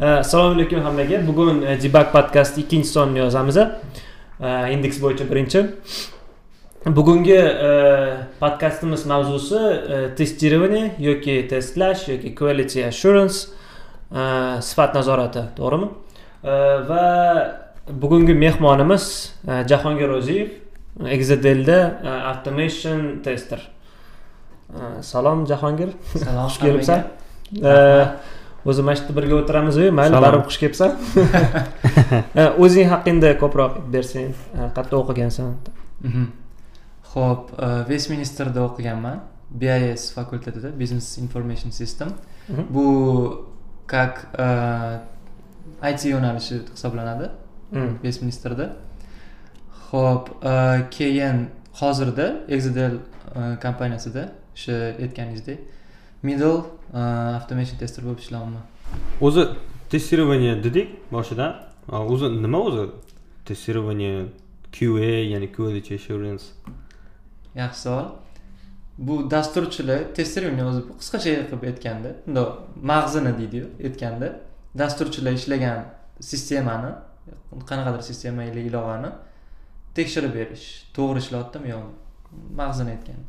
assalomu alaykum hammaga bugun debak podkasti ikkinchi sonini yozamiz indeks bo'yicha birinchi bugungi podkastimiz mavzusi testirование yoki testlash yoki quality assurance sifat nazorati to'g'rimi va bugungi mehmonimiz jahongir ro'ziyev exadelda automation tester. Salom jahongir salom xush kelibsan o'zi mana shu yerda birga o'tiramizu mayli baribir xush kelibsan o'zing haqingda ko'proq bersang qayerda o'qigansan. Ho'p vestminsterda o'qiganman. Bis fakultetida business information system. Bu как it yo'nalishi hisoblanadi. Vestminsterda ho'p keyin hozirda exadel kompaniyasida o'sha aytganingizdek middle automation tester bo'lib ishlayapman o'zi testирование dedik boshidan. O'zi nima o'zi? Testирование qa ya'ni quality assurance. Yaxshi savol. Bu dasturchilar testирование o'zi qisqacha qilib aytganda bundoq mag'zini deydiyu aytganda dasturchilar ishlagan sistemani qanaqadir sistema или ilovani tekshirib berish to'g'ri ishlayaptimi yo'qmi mag'zini aytganda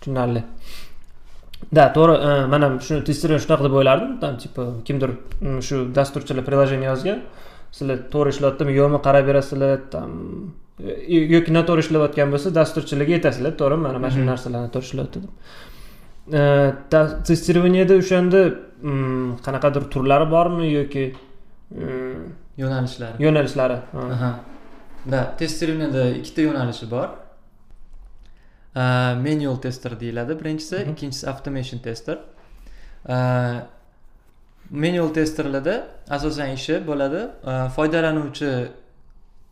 tushunarli. Да to'g'ri man ham shuni testирование shunaqa deb o'ylardim. Там типа kimdir shu dasturchilar приложение yozgan. Sizlar to'g'ri ishlayaptimi yo'qmi qarab berasizlar там yoki noto'g'ri ishlayotgan bo'lsa dasturchilarga aytasizlar to'g'rimi mana mana shu narsalarni to'g'ri ishlayapti deb testirованияda o'shanda qanaqadir turlari bormi yoki yo'nalishlari. yo'nalishlari? Да testированиеda ikkita yo'nalishi bor manual tester deyiladi birinchisi ikkinchisi automation tester. Manual testerlarda asosan ishi bo'ladi. Foydalanuvchi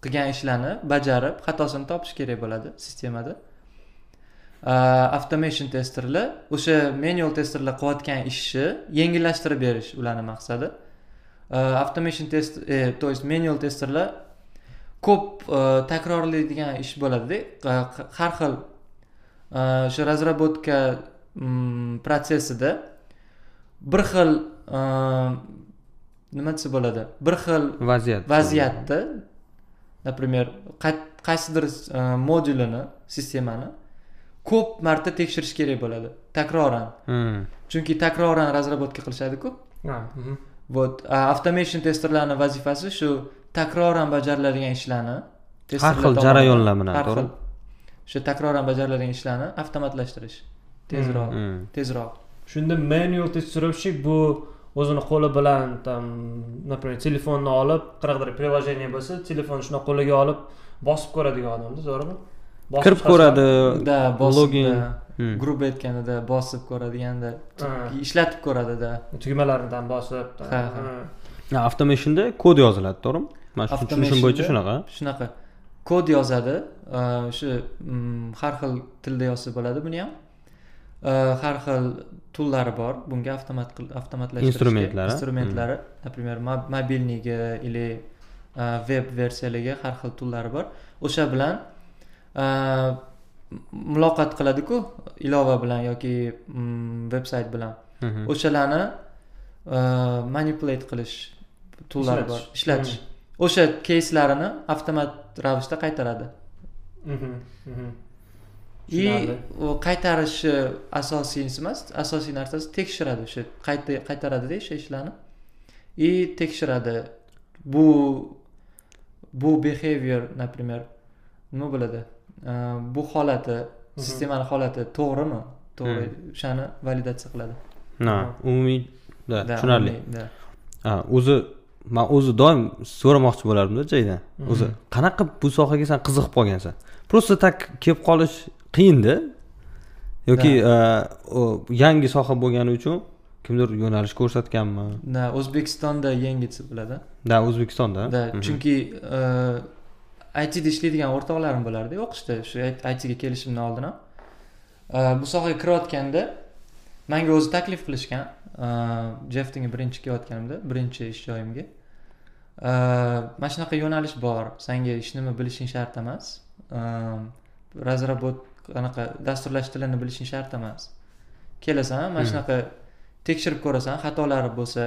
qilgan ishlarni bajarib xatosini topish kerak bo'ladi sistemada. Automation testerlar o'sha manual testerlar qilayotgan ishni yengillashtirib berish ularni maqsadi. Automation test то есть manual testerlar ko'p takrorlaydigan ish bo'ladida har xil o'sha разработка protsessida bir xil nima desa bo'ladi bir xil vaziyat vaziyatda например qaysidir modulini sistemani ko'p marta tekshirish kerak bo'ladi takroran chunki takroran разработка qilishadiku вот automation testerlarni vazifasi shu takroran bajariladigan ishlarni har xil jarayonlar bilan xil o'sha takroran bajariladigan ishlarni avtomatlashtirish. Tezroq tezroq. Shunda manual testировщик bu o'zini qo'li bilan там например telefonni olib qanaqadir приложение bo'lsa telefonni shunaqa qo'liga olib bosib ko'radigan odamda to'g'rimi? Kirib ko'radi да login грубо aytganda bosib ko'radiganda ishlatib ko'radida tugmalaridan bosib ha ha. avtomationda kod yoziladi to'g'rimi? Mana shu tushunishim bo'yicha shunaqa. shunaqa kod yozadi. Shu har xil tilda yozsa bo'ladi buni ham. Har xil tullari bor. Bunga avtomat avtomatlashtirishga instrumentlari. instrumentlari например mobilniga или veb versiyalarga har xil tullari bor. O'sha bilan muloqot qiladiku ilova bilan yoki veb sayt bilan. O'shalarni manipulate qilish tullari bor. Ishlatish o'sha keyslarini avtomat ravishda qaytaradi. И qaytarishi asosiysi emas asosiy narsasi tekshiradi o'sha qaytaradida o'sha ishlarni и tekshiradi. Bu bu behavior например nima bo'ladi? Bu holati sistemani holati to'g'rimi? To'g'ri o'shani validatsiya qiladi. Ha umumiy tushunarli. o'zi man o'zi doim so'ramoqchi bo'lardimda jaydan o'zi qanaqa bu sohaga san qiziqib qolgansan? Просто так kelib qolish qiyinda. Yoki yangi soha bo'lgani uchun kimdir yo'nalish ko'rsatganmi да o'zbekistonda yangi desa bo'ladi. Да o'zbekistonda. Да chunki itda ishlaydigan o'rtoqlarim bo'lardi. O'qishda shu itga kelishimdan oldin ham bu sohaga kirayotganda manga o'zi taklif qilishgan jeftinga birinchi kelayotganimda birinchi ish joyimga. Mana shunaqa yo'nalish bor. Sanga hech nima bilishing shart emas. Разработ anaqa dasturlash tilini bilishing shart emas. Kelasan mana shunaqa tekshirib ko'rasan xatolari bo'lsa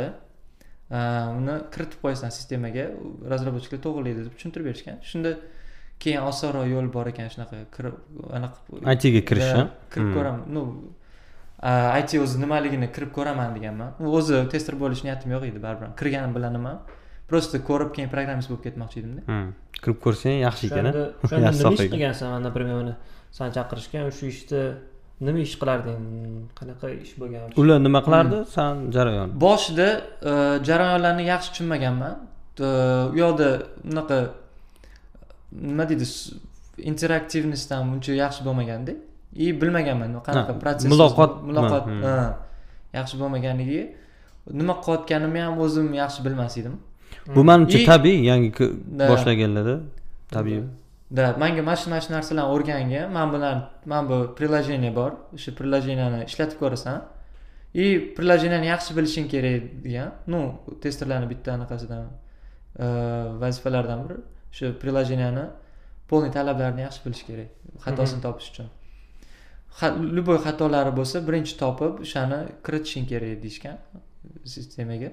uni kiritib qo'yasan sistemaga. Разработчиklar to'g'irlaydi deb tushuntirib berishgan. Shunda keyin osonroq yo'l bor ekan shunaqa kirib anaqa itga kirish kirib ko'raman. Ну it o'zi nimaligini kirib ko'raman deganman. O'zi tester bo'lish niyatim yo'q edi baribir. Kirganim bilan nima просто ko'rib keyin programmist bo'lib ketmoqchi edimda kirib ko'rsang yaxshi ekan o'shanda nima ish qilgansan? Например uni sani chaqirishgan shu ishda nima ish qilarding? Qanaqa ish bo'lgan? Ular nima qilardi? San jarayon. Boshida e, jarayonlarni yaxshi tushunmaganman. U yoqda unaqa nima deydi interaktivность ham uncha yaxshi bo'lmaganda и bilmaganman. Qanaqa protsess muloqot. Muloqot yaxshi bo'lmaganligi. Nima qilayotganimni ham o'zim yaxshi bilmas edim. Bu manimcha tabiiy yangi boshlaganlarda tabiiy. Да manga mana shu mana shu narsalarni o'rgangan. Man bilan mana bu приложение bor. O'sha приложениeni ishlatib ko'rasan. И приложениeni yaxshi bilishing kerak degan. Ну testerlarni bitta anaqasidan vazifalardan biri. Shu приложениeni полный talablarini yaxshi bilish kerak. Xatosini topish uchun любой xatolari bo'lsa birinchi topib o'shani kiritishing kerak deyishgan sistemaga.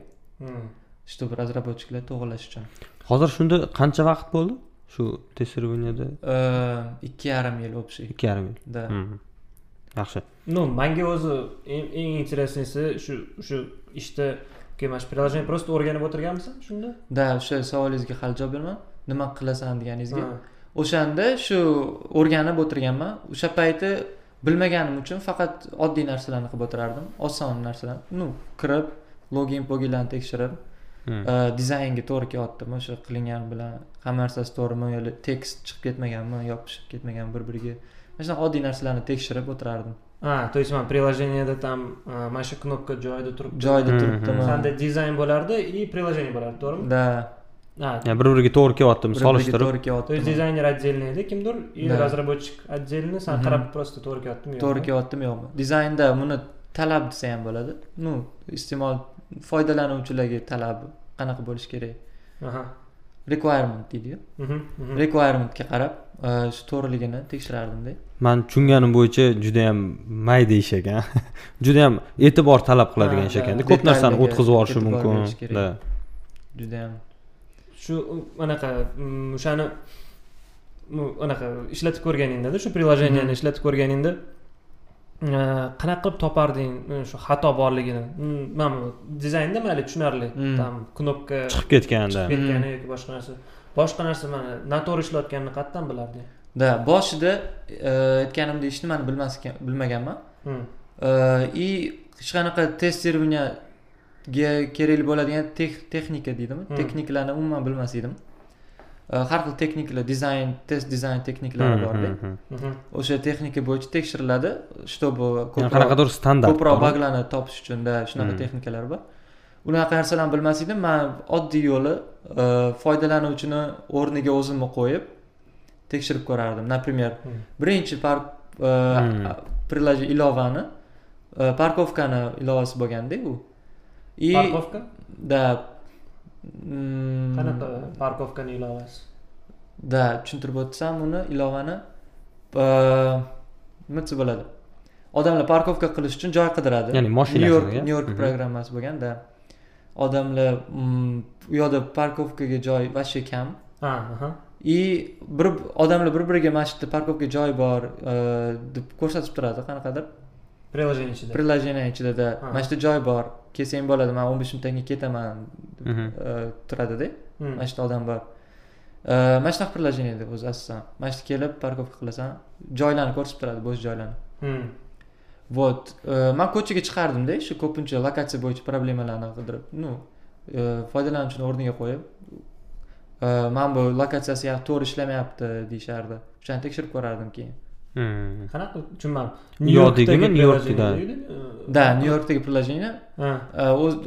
Чтобы разработчикlar to'g'irlash uchun. Hozir shunda qancha vaqt bo'ldi shu тестированияda ikki yarim yil общий ikki yarim yil. Да yaxshi. Ну manga o'zi eng интересныйsi shu shu ishda mana shu приложение просто o'rganib o'tirganmisan shunda? Да o'sha savolingizga hali javob beraman nima qilasan deganingizga. O'shanda shu o'rganib o'tirganman. O'sha payti bilmaganim uchun faqat oddiy narsalarni qilib o'tirardim. Oson narsalar. Ну kirib login poginlarni tekshirib Hmm. dizaynga to'g'ri kelyaptimi o'sha qilingani bilan hamma narsasi to'g'rimi yo tekst chiqib ketmaganmi yopishib ketmaganmi bir biriga mana shunaqa oddiy narsalarni tekshirib o'tirardim. A то есть mana приложениеda там mana shu knopka joyida turibdi. Joyida turibdimi qanday dizayn bo'lardi и приложение bo'lardi to'g'rimi? Да bir biriga to'g'ri kelyaptimi solishtirib to'g'ri kelyapti. То есть dizayner отдельный edi kimdir? И разработчик отдельный san qarab просто to'g'ri kelyaptimi yo'qmi? To'g'ri kelyaptimi yo'qmi? Dizaynda buni talab desa ham bo'ladi. Ну iste'mol foydalanuvchilarga talabi qanaqa bo'lishi kerak? Requirement deydiyu requirementga qarab shu to'g'riligini tekshirardimda man tushunganim bo'yicha judayam mayda ish ekan. Judayam e'tibor talab qiladigan ish ekanda. Ko'p narsani o'tkazib yuborishi mumkin. judayam shu anaqa o'shani anaqa ishlatib ko'rganingdada shu приложениeni ishlatib ko'rganingda qanaqa qilib toparding shu xato borligini? Mana bu dizaynda mayli tushunarli. Там knopka chiqib ketganda chiqib ketgani yoki boshqa narsa. Boshqa narsa mana noto'g'ri ishlayotganini qayerdan bilarding да boshida aytganimdek hech nimani bilmas bilmaganman. И hech qanaqa testirованияga kerak bo'ladigan texnika deydimi? Texnikalarni umuman bilmas edim. Har xil texnikalar dizayn test dizayn texnikalari borda. o'sha texnika bo'yicha tekshiriladi. Чтобы qanaqadir standart ko'proq baglarni topish uchun shunaqa texnikalar bor. Unaqa narsalarni bilmas edim. Man oddiy yo'li foydalanuvchini o'rniga o'zimni qo'yib tekshirib ko'rardim. Например birinchi ilovani parkovkani ilovasi bo'lganda u и parkovka? да qanaqa parkovkani ilovasi да tushuntirib o'tsam uni ilovani nima desa bo'ladi odamlar parkovka qilish uchun joy qidiradi ya'ni moshina nyu york nyu york programmasi bo'lganda odamlar u yoqda parkovkaga joy вообще kam и bir odamlar bir biriga mana shu yerda parkovka joy bor deb ko'rsatib turadi qanaqadir приложение ichida приложение ichidada mana shu yerda joy bor kelsang bo'ladi man o'n besh minutdan keyin ketaman deb turadida mana shu yerda odam bor mana shunaqa приложение edi o'zi asosan mana shu yerga kelib parkovka qilasan joylarni ko'rsatib turadi bo'sh joylarni вот man ko'chaga chiqardimda shu ko'pincha lokatsiya bo'yicha problemalarni qidirib ну foydalanuvchini o'rniga qo'yib mana bu lokatsiyasi to'g'ri ishlamayapti deyishardi o'shani tekshirib ko'rardim keyin qanaqa tushunmadim nyu yorkdagimi nyu yorkda да nyu yorkdagi. приложение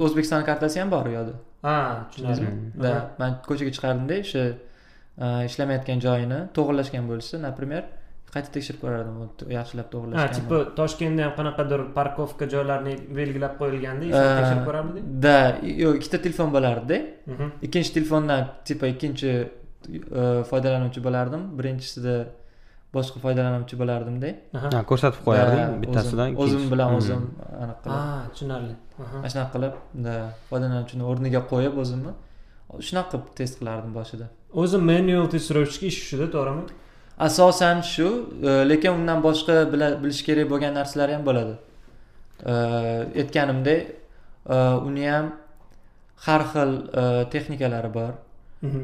o'zbekiston kartasi ham bor u yoqda. Ha tushunarli. Да man ko'chaga chiqardimda o'sha ishlamayotgan joyini to'g'irlashgan bo'lsa например qayta tekshirib ko'rardim yaxshilab to'g'irlashgan ha типа toshkentda ham qanaqadir parkovka joylarni belgilab qo'yilganda tekshirib ko'rarmiding да yo'q ikkita telefon bo'lardida ikkinchi telefondan типа ikkinchi foydalanuvchi bo'lardim. Birinchisida boshqa foydalanuvchi bo'lardimda. Ko'rsatib qo'yarding bittasidan o'zim bilan o'zim anaqa qilib. Ha tushunarli. Mana shunaqa qilib foydalanuvchini o'rniga qo'yib o'zimni shunaqa qilib test qilardim boshida. O'zi manual testirovщик ish shuda to'g'rimi? Asosan shu e, lekin undan boshqa bilish kerak bo'lgan narsalar ham bo'ladi. E, aytganimdek e, uni ham har xil texnikalari bor. Mhm.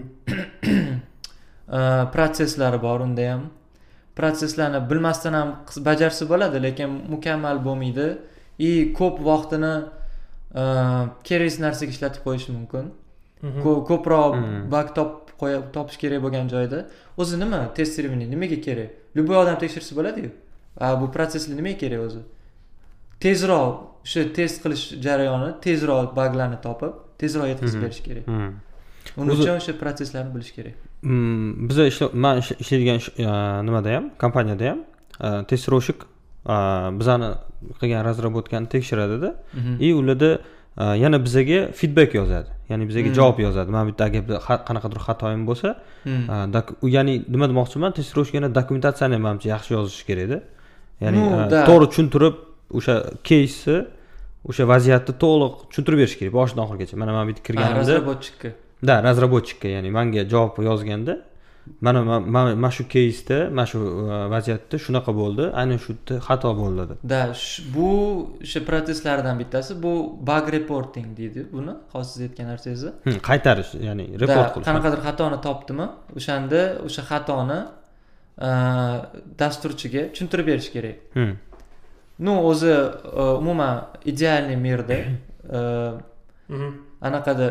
protsesslari bor unda ham protsesslarni bilmasdan ham bajarsa bo'ladi lekin mukammal bo'lmaydi. И ko'p vaqtini keraksiz narsaga ishlatib qo'yishi mumkin. Mhm. ko'proq mhm. bak top topish kerak bo'lgan joyda. O'zi nima? Testirование nimaga kerak? Любой odam tekshirsa bo'ladiyu. Bu protsesslar nimaga kerak o'zi? Tezroq o'sha test qilish jarayoni tezroq baglarni topib tezroq yetkazib berish kerak uning uchun o'sha protsesslarni bilish kerak. Hmm, biza man ishlaydigan nimada ham kompaniyada ham testirovщик bizani qilgan разработкani tekshiradida и ularda yana bizaga feedback yozadi. Ya'ni bizaga javob yozadi. Mana bu yerda agar qanaqadir xatoyim bo'lsa ya'ni nima demoqchiman? Testirovщик yana dokumentatsiyani ham manimcha yaxshi yozishi kerakda ya'ni to'g'ri tushuntirib o'sha keysni o'sha vaziyatni to'liq tushuntirib berish kerak. Boshidan oxirigacha. Mana man bu yerga kirganimda разработчикка да разработчикка ya'ni manga javob yozganda mana mana shu keysda mana shu vaziyatda shunaqa bo'ldi aynan shu yerda xato bo'ldi deb да. Bu o'sha protsesslardan bittasi bu bug reporting deydi buni hozir siz aytgan narsangizni qaytarish ya'ni report qilish qanaqadir xatoni topdimi o'shanda o'sha xatoni dasturchiga tushuntirib berish kerak ну o'zi umuman ideальный мирda anaqada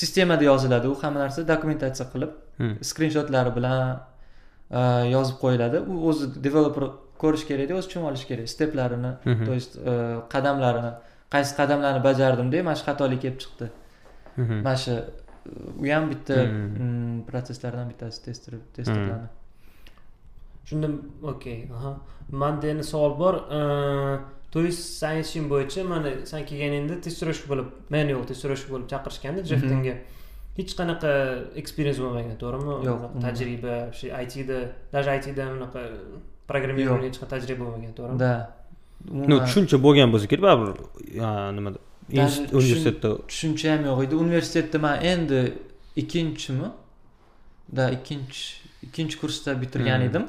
sistemada yoziladi u hamma narsa dokumentatsiya qilib hmm. skrinshotlari bilan yozib qo'yiladi. U o'zi developer ko'rish kerakda o'zi tushunib olishi kerak. Steplarini то есть qadamlarini. Qaysi qadamlarni bajardimda mana shu xatolik kelib chiqdi. Mana shu u ham bitta mm, protsesslardan bittasi testerlarni. Tushundim okey aha. Manda endi savol bor san ishing bo'yicha mana san kelganingda testirovщик bo'lib manual testirovщик bo'lib chaqirishganda jeftinga hech qanaqa eksperiens bo'lmagan to'g'rimi yo'q tajriba shu itda даже itda unaqa programmирование hech qanaqa tajriba bo'lmagan to'g'rimi да. Ну tushuncha bo'lgan bo'lsa kerak baribir nimada universitetda tushuncha ham yo'q edi universitetda man endi ikkinchimi да ikkinchi ikkinchi kursda bitirgan edim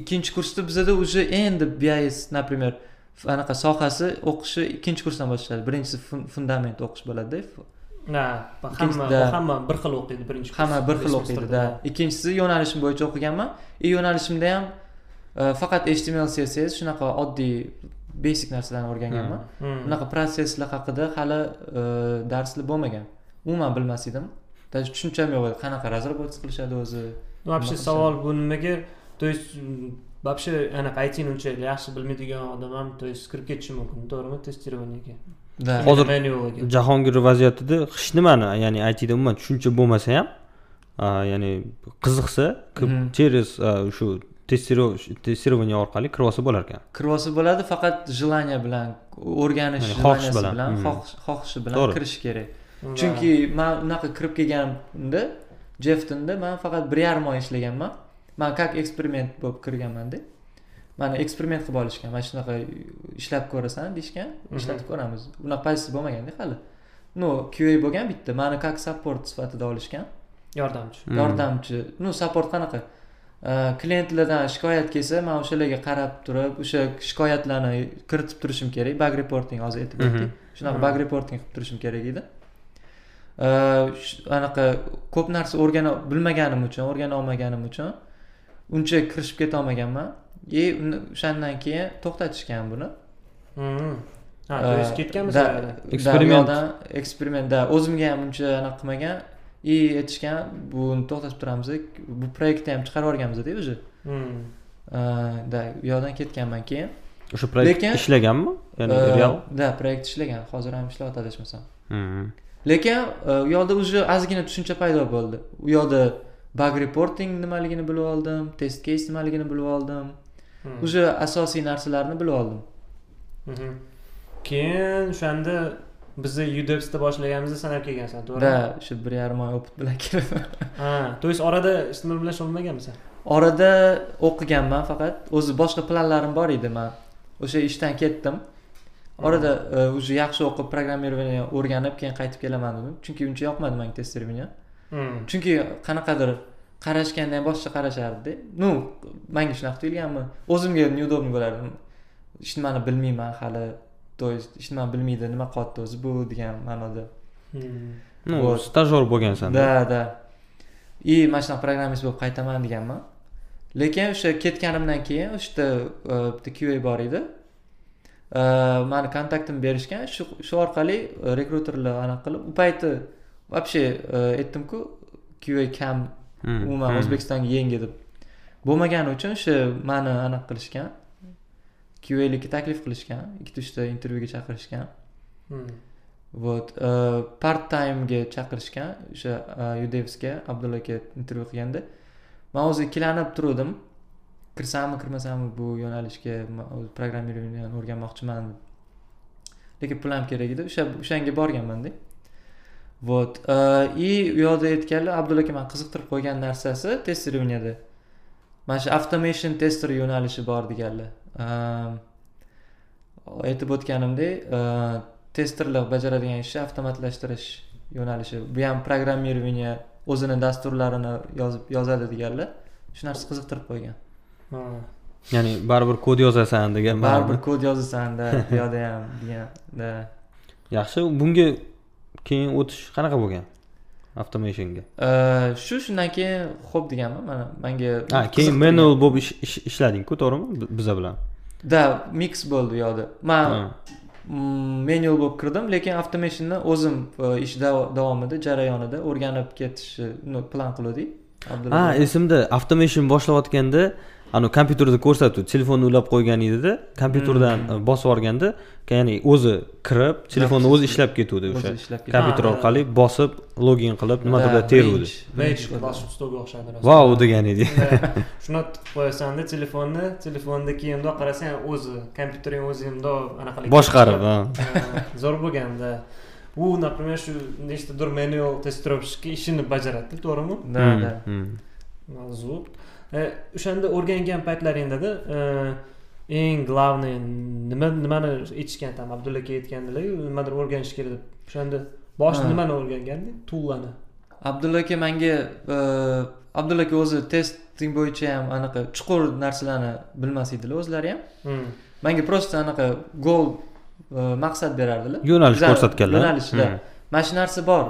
ikkinchi kursda bizada уже endi bais например anaqa sohasi o'qishi ikkinchi kursdan boshlanadi birinchisi fundament o'qish bo'ladida hamma hamma bir xil o'qiydi birinchi hamma bir xil o'qiydi да ikkinchisi yo'nalishim bo'yicha o'qiganman. И yo'nalishimda ham e, faqat html css shunaqa oddiy basic narsalarni o'rganganman. Unaqa protsesslar haqida hali e, darslar bo'lmagan. Umuman bilmas edim. Даже tushuncham yo'q edi. Qanaqa разработка qilishadi o'zi? Вообще savol bu nimaga то есть вообще anaqa aytini unchalik yaxshi bilmaydigan odam ham то есть kirib ketishi mumkin to'g'rimi testirованиеga да. Hozir jahongir vaziyatida hech nimani ya'ni aytida umuman tushuncha bo'lmasa ham ya'ni qiziqsa через shu testirование orqali kirib olsa bo'lar ekan kirib olsa bo'ladi faqat желание bilan o'rganish xohish bilan xohishi bilan kirish kerak chunki man unaqa kirib kelganimda jeftonda man faqat bir yarim oy ishlaganman man как eksperiment bo'lib kirganmanda mani eksperiment qilib olishgan. Mana shunaqa ishlab ko'rasan deyishgan. Ishlatib ko'ramiz. Unaqa pozitsiya bo'lmaganda hali. Ну qa bo'lgan bitta. Mani как support sifatida olishgan. Yordamchi. Yordamchi. Ну support qanaqa? Klientlardan shikoyat kelsa man o'shalarga qarab turib o'sha shikoyatlarni kiritib turishim kerak. Bug reporting hozir aytib o'tdik. Shunaqa bug reporting qilib turishim kerak edi. Anaqa ko'p narsa o'rgana bilmaganim uchun o'rgana olmaganim uchun uncha kirishib ketolmaganman. И o'shandan keyin to'xtatishgan buni. Ha то есть eksperiment. eksperiment. Да o'zimga ham uncha anaqa qilmagan. И aytishgan buni to'xtatib turamiz. Bu proyektni ham chiqarib yuborganmizda уже да u yoqdan ketganman keyin. O'sha proyekt ishlaganmi? Ya'ni real? да proyekt ishlagan. Hozir ham ishlayapti adashmasam lekin u yoqda уже ozgina tushuncha paydo bo'ldi. U yoqda bug reporting nimaligini bilib oldim test case nimaligini bilib oldim. Уже hmm. asosiy narsalarni bilib oldim. Mhm. keyin o'shanda bizni udepsda boshlaganimizda san ham kelgansan to'g'rimi? Да shu bir yarim oy opit bilan keldim ha то есть orada istimol bilan shug'ullanmaganmisan orada o'qiganman faqat. O'zi boshqa planlarim bor edi man o'sha ishdan ketdim. Orada уже yaxshi o'qib programmирование o'rganib keyin qaytib kelaman dedim. Chunki uncha yoqmadi manga тестирование chunki qanaqadir qarashganda ham boshqa qarashardida ну manga shunaqa tuyulganmi? O'zimga неудобно bo'lardi hech nimani bilmayman hali. То есть hech nimani bilmaydi. Nima qilyapti o'zi? Bu degan ma'noda. Ну stajyor bo'lgansan. Да да и mana shunaqa programmist bo'lib qaytaman deganman. Lekin o'sha ketganimdan keyin o'sha yerda e, bitta qa bor edi. E, mani kontaktimni berishgan. Shu shu orqali rekruterlar anaqa qilib u payti вообще e, aytdimku qa kam umuman o'zbekistonga yangi deb bo'lmagani uchun o'sha mani anaqa qilishgan qalikka taklif qilishgan ikkita uchta intervyuga chaqirishgan. Вот hmm. uh, part timega chaqirishgan o'sha uh, udevsga abdulla aka intervyu qilganda. Man o'zi ikkilanib turuvdim kirsammi kirmasammi bu yo'nalishga programmirованиeni o'rganmoqchiman lekin pul ham kerak edi. O'sha o'shanga borganmanda вот. И u yoqda aytganlar abdulla aka mani qiziqtirib qo'ygan narsasi testировниеda mana shu automation tester yo'nalishi bor deganlar. Aytib o'tganimdek testerlar bajaradigan ishni avtomatlashtirish yo'nalishi. Bu ham programmirование o'zini dasturlarini yozib yozadi deganlar. Shu narsa qiziqtirib qo'ygan. Ya'ni baribir kod yozasan degan baribir kod yozasan-da bu yoqda ham degan yaxshi bunga keyin o'tish qanaqa bo'lgan? Avtomationga shu shundan keyin ho'p deganman mana manga ha keyin manual bo'lib ishladingku to'g'rimi? Biza bilan. Да mix bo'ldi u yoqda. Man manual bo'lib kirdim lekin automationni o'zim e, ish davomida jarayonida o'rganib ketishni plan qiluvdik. Ha esimda automation boshlayotganda anavi kompyuterda ko'rsatuvdi telefonni ulab qo'ygan edida kompyuterdan hmm. bosib yuborganda ya'ni o'zi kirib telefonni o'zi ishlab ketuvdi o'sha kompyuter orqali bosib login qilib nimadir teruvdi. stolga o'xshadi vau degan edik shuni tiqib qo'yasanda telefonni telefonda keyin bundoq qarasang o'zi kompyutering o'zi bundoq anaqa boshqarib zo'r bo'lganda. U например shu nechtadir manual testировщик ishini bajaradi to'g'rimi? Да да zo'r o'shanda o'rgangan paytlaringdada eng главный nima nimani aytishgan там abdulla aka aytgandilar nimadir o'rganish kerak deb. O'shanda boshida nimani o'rganganding tullani. Abdulla aka manga abdulla aka o'zi testing bo'yicha ham anaqa chuqur narsalarni bilmas edilar o'zlari ham. Manga просто anaqa gol maqsad berardilar. Yo'nalish ko'rsatganlar. yo'nalishda. Mana shu narsa bor.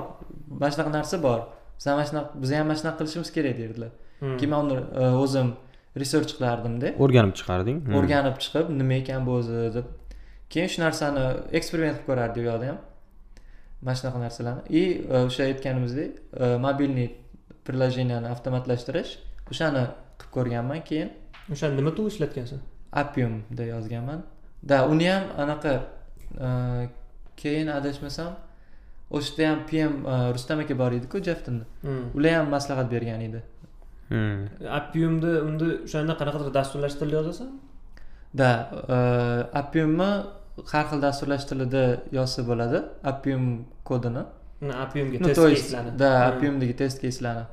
Mana shunaqa narsa bor. Ham mana shunaqa biz ham mana shunaqa qilishimiz kerak derdilar. Hmm. Keyin man uni e, o'zim research qilardimda. O'rganib chiqarding? Hmm. o'rganib chiqib nima ekan bu o'zi deb. Keyin shu narsani eksperiment qilib ko'rardik u yoqda ham. Mana shunaqa narsalarni. И e, o'sha aytganimizdek e, mobilniy приложениyani avtomatlashtirish o'shani qilib ko'rganman. Keyin o'shani nima tool ishlatgansan? Appium deb yozganman. Да uni ham anaqa keyin adashmasam o'sha yerda ham pm rustam aka bor ediku jeftinda. Hmm. ular ham maslahat bergan edi. Hmm. Appiumni unda o'shanda qanaqadir dasturlash tilida yozasan да appiumni har xil dasturlash tilida yozsa bo'ladi appium kodini. Appiumga test keyslarni да appiumdagi test keyslarni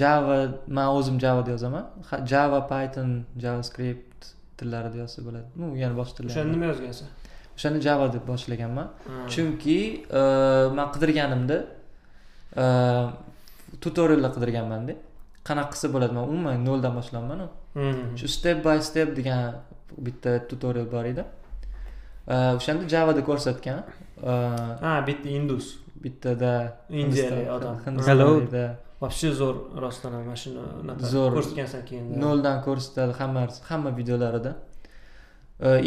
java man o'zim javada yozaman. Java python javascript tillarida yozsa bo'ladi. Ну yana boshqa tillar. O'shani nima yozgansan? O'shani java deb boshlaganman. Chunki man qidirganimda tutoriallar qidirganmanda qanaqa qilsa bo'ladi? Man umuman noldan boshlayapmanu. Hmm. shu step by step degan bitta tutorial bor edi. O'shanda javada ko'rsatgan. Ha bitta indus. bittada indiyalik odam. Hindistonda вообще zo'r rostdan ham mana shuni zo'r. Ko'rsatgansan keyin noldan ko'rsatadi hamma hamma videolarida.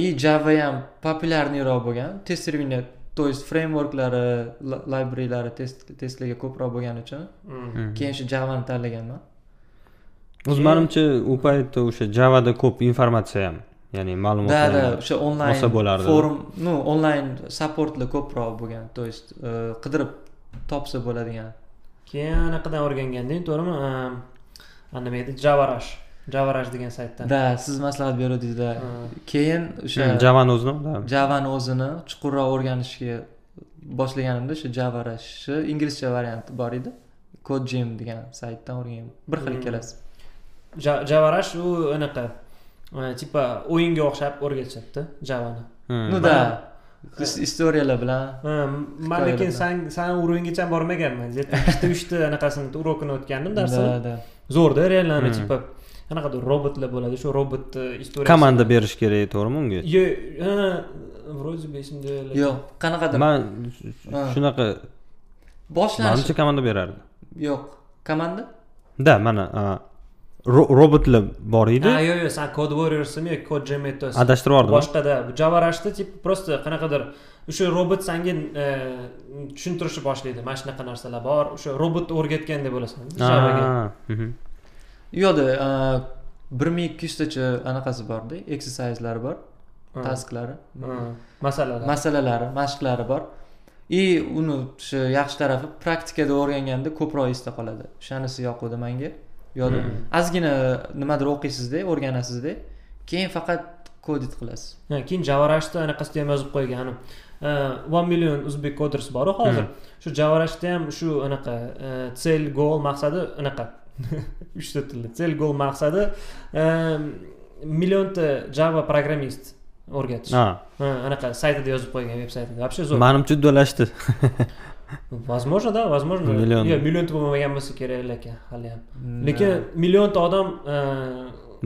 И java ham populyarniyroq bo'lgan. Testирование то есть frameworklari librarylari testlarga ko'proq bo'lgani uchun hmm. keyin shu javani tanlaganman o'zi manimcha u paytda o'sha javada ko'p informatsiya ham ya'ni ma'lumotlar да да o'sha onlayn bo'lardi forum ну onlayn supportlar ko'proq bo'lgan то есть qidirib topsa bo'ladigan keyin anaqadan o'rganganding to'g'rimi nima edi javarash javarash degan saytdan да siz maslahat beruvdingizlar keyin o'sha javani o'zini javani o'zini chuqurroq o'rganishga boshlaganimda o'sha javarashni inglizcha varianti bor edi codegym degan saytdan o'rgangan bir xil ikkalasi javarash u anaqa типа o'yinga o'xshab o'rgatishadida javani. Ну да. Istoriyalar bilan man lekin san san уровеньgacha bormaganman. Ikkita uchta anaqasini урокini o'tgandim darsini zo'rda реально типа qanaqadir robotlar bo'ladi shu robotni istoriyasi komanda berish kerak to'g'rimi unga? Yo'q вроде бы esimda yo'q qanaqadir. Man shunaqa boshlanish manimcha komanda berardi. Yo'q. Komanda? Да mana robotlar bor edi. Ha yo'q yo'q san code warriorsmi yoki code gemetos. Adashtirib yubordim boshqada. Javarashda tip просто qanaqadir. O'sha robot sanga e, tushuntirishni boshlaydi. Mana shunaqa narsalar bor. O'sha robotni o'rgatgandek bo'lasan javaga mhm. yo'qda e, bir ming ikki yuztacha anaqasi borda. Exerciselari bor. Tasklari. Masalalar. Masalalari mashqlari bor. И uni o'sha yaxshi tarafi praktikada o'rganganda ko'proq esda qoladi. O'shanisi yoquvdi manga yo'q ozgina nimadir o'qiysizda o'rganasizda keyin faqat kodit qilasiz. Keyin javarashda anaqasida ham yozib qo'ygan one million uzbek coders boru hozir. Shu javarashda ham shu anaqa cel gol maqsadi anaqa uchta tilda cel gol maqsadi millionta java programmist o'rgatish. Anaqa saytida yozib qo'ygan veb saytida. Вообще zo'r manimcha uddalashdi возможно да возможно. Million yo'q millionta bo'lmagan bo'lsa kerak lekin hali ham lekin millionta odam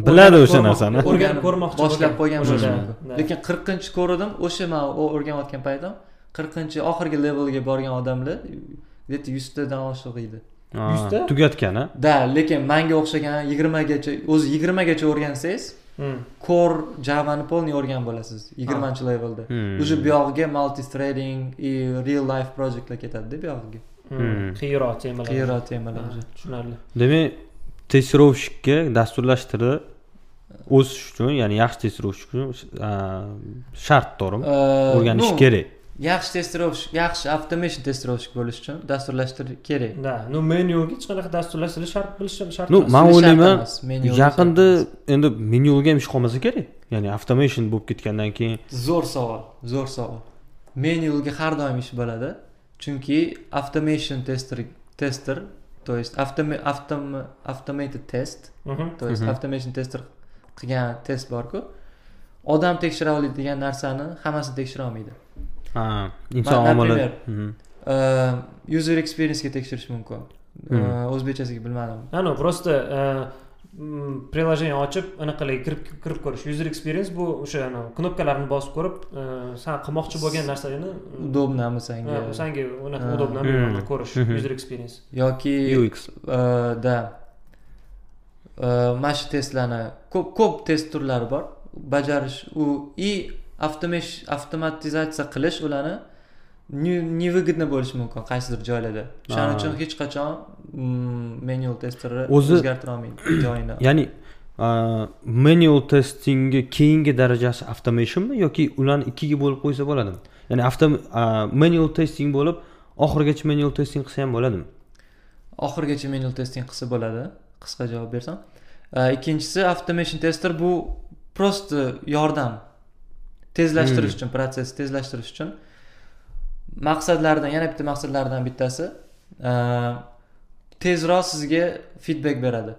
biladi o'sha narsani o'rganib ko'rmoqchi boshlab qo'ygan bo'lishi mumkin lekin qirqinchi ko'rdim o'sha man o'rganayotgan paytim qirqinchi oxirgi levelga borgan odamlar где то yuztadan oshiq edi yuzta tugatgan a да lekin manga o'xshagan yigirmagacha o'zi yigirmagacha o'rgansangiz core javani полный o'rganib bo'lasiz yigirmanchi levelda. Уже buyog'iga multi threading и real life projectlar ketadida buyog'iga. Qiyinroq temalar. Qiyinroq temalar tushunarli. Demak testirovщикka dasturlashtirib o'sish uchun ya'ni yaxshi testirovщик uchun shart to'g'rimi? O'rganish kerak yaxshi testirovщик yaxshi avtomation testirovщик bo'lish uchun dasturlashtirish kerak. Да ну menyuga hech qanaqa dasturlashtirish shart bilish shart ну man o'ylayman yaqinda endi menyuga ham ish qolmasa kerak. Ya'ni avtomation bo'lib ketgandan keyin. Zo'r savol zo'r savol. Menyuga har doim ish bo'ladi chunki automation tester tester то есть automated test то есть automation tester qilgan test borku. Odam tekshira oladigan narsani hammasini tekshira olmaydi ha inson omili user experiencega tekshirish mumkin. O'zbekchasiga bilmadim. Ну просто приложение ochib anaqalarga kirib kirib ko'rish. User experience bu o'sha knopkalarni bosib ko'rib san qilmoqchi bo'lgan narsalarni удобнami sanga sanga unaqa удобно ko'rish user experience. Yoki ux да mana shu testlarni ko'p ko'p test turlari bor. Bajarish u и avtomatizatsiya qilish ularni невыгодно bo'lishi mumkin qaysidir joylarda. O'shaning uchun hech qachon manual testerni o'zi o'zgartira olmaydi joyini ya'ni manual testingni keyingi darajasi automationmi yoki ularni ikkiga bo'lib qo'ysa bo'ladimi? Ya'ni avto manual testing bo'lib oxirigacha manual testing qilsa ham bo'ladimi? Oxirigacha manual testing qilsa bo'ladi qisqa javob bersam. Ikkinchisi automation tester bu просто yordam tezlashtirish hmm. uchun protsessni tezlashtirish uchun maqsadlaridan yana bitta maqsadlaridan bittasi tezroq sizga feedback beradi.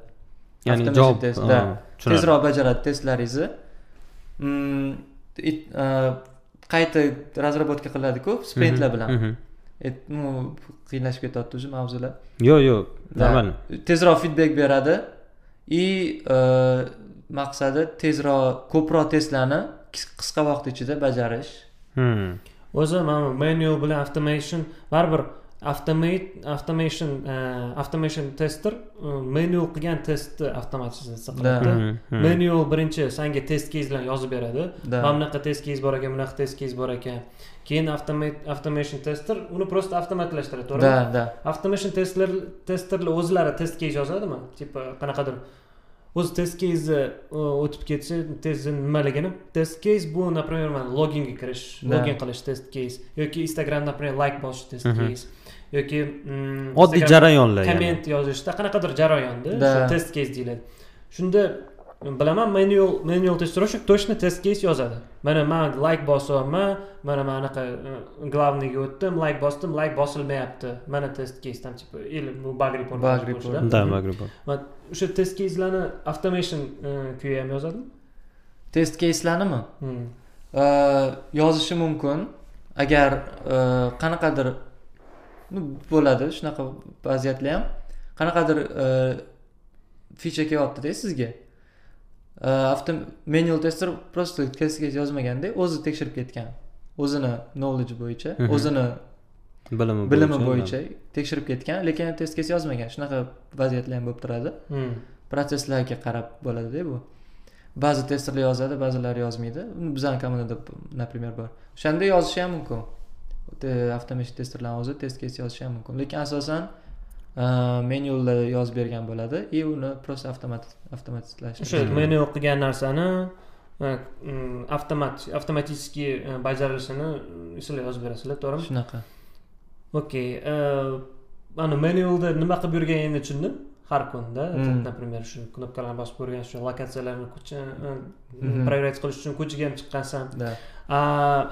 Ya'ni javob tezroq bajaradi testlaringizni. Mm, qayta разработка qiladiku sprintlar bilan. ну qiyinlashib ketyapti уже mavzular yo'q yo'q нормально tezroq feedback beradi. И maqsadi tezroq ko'proq testlarni qisqa vaqt ichida bajarish. Hmm. o'zi mana manual bilan automation baribir automate automation uh, automation tester uh, manual qilgan testni avtomatizatsiya qiladi hmm, hmm. manual birinchi sanga test kezlar yozib beradi. Mana bunaqa test kez bor ekan bunaqa test kez bor ekan. Keyin automation tester uni просто avtomatlashtiradi to'g'rimi? Да да automation testlar testerlar o'zlari test kez yozadimi? Типа qanaqadir o'zi test кейzi o'tib ketishi testni nimaligini test case bu например mana loginga kirish login qilish test case yoki instagram например like bosish test case yoki oddiy jarayonlar komment yozishda qanaqadir jarayonda test case deyiladi shunda bilaman manual manual testировщик точно test case yozadi mana man like bosyapman mana man anaqa главныйga o'tdim like bosdim like bosilmayapti mana test case там типа или ну bug report Bug report. да? bug report o'sha test caselarni automation kuya ham yozadimi test caselarnimi yozishi mumkin agar qanaqadir bo'ladi shunaqa vaziyatlar ham qanaqadir ficha kelyaptida sizga avto manual tester просто testga yozmaganda o'zi tekshirib ketgan. O'zini knowledge bo'yicha o'zini bilimi bilimi bo'yicha tekshirib ketgan lekin test case yozmagan. Shunaqa vaziyatlar ham bo'lib turadi. Protsesslarga qarab bo'ladida bu. Ba'zi testerlar yozadi ba'zilari yozmaydi. Bizani komandada например bor. O'shanda yozishi ham mumkin. Avtomation testerlarni o'zi test case yozishi ham mumkin. Lekin asosan menyulda yozib bergan bo'ladi. И uni просто avtomat avtomatlashtirish o'sha manual qilgan narsani avtomat avtomatiskiy e, bajarilishini sizlar yozib berasizlar to'g'rimi? Shunaqa. Okey mana manualda nima qilib yurganingni tushundim har kunda например shu knopkalarni bosib ko'rgan shu lokatsiyalarni e, Mhm. проверять qilish uchun ko'chaga ham chiqqansan. Да. A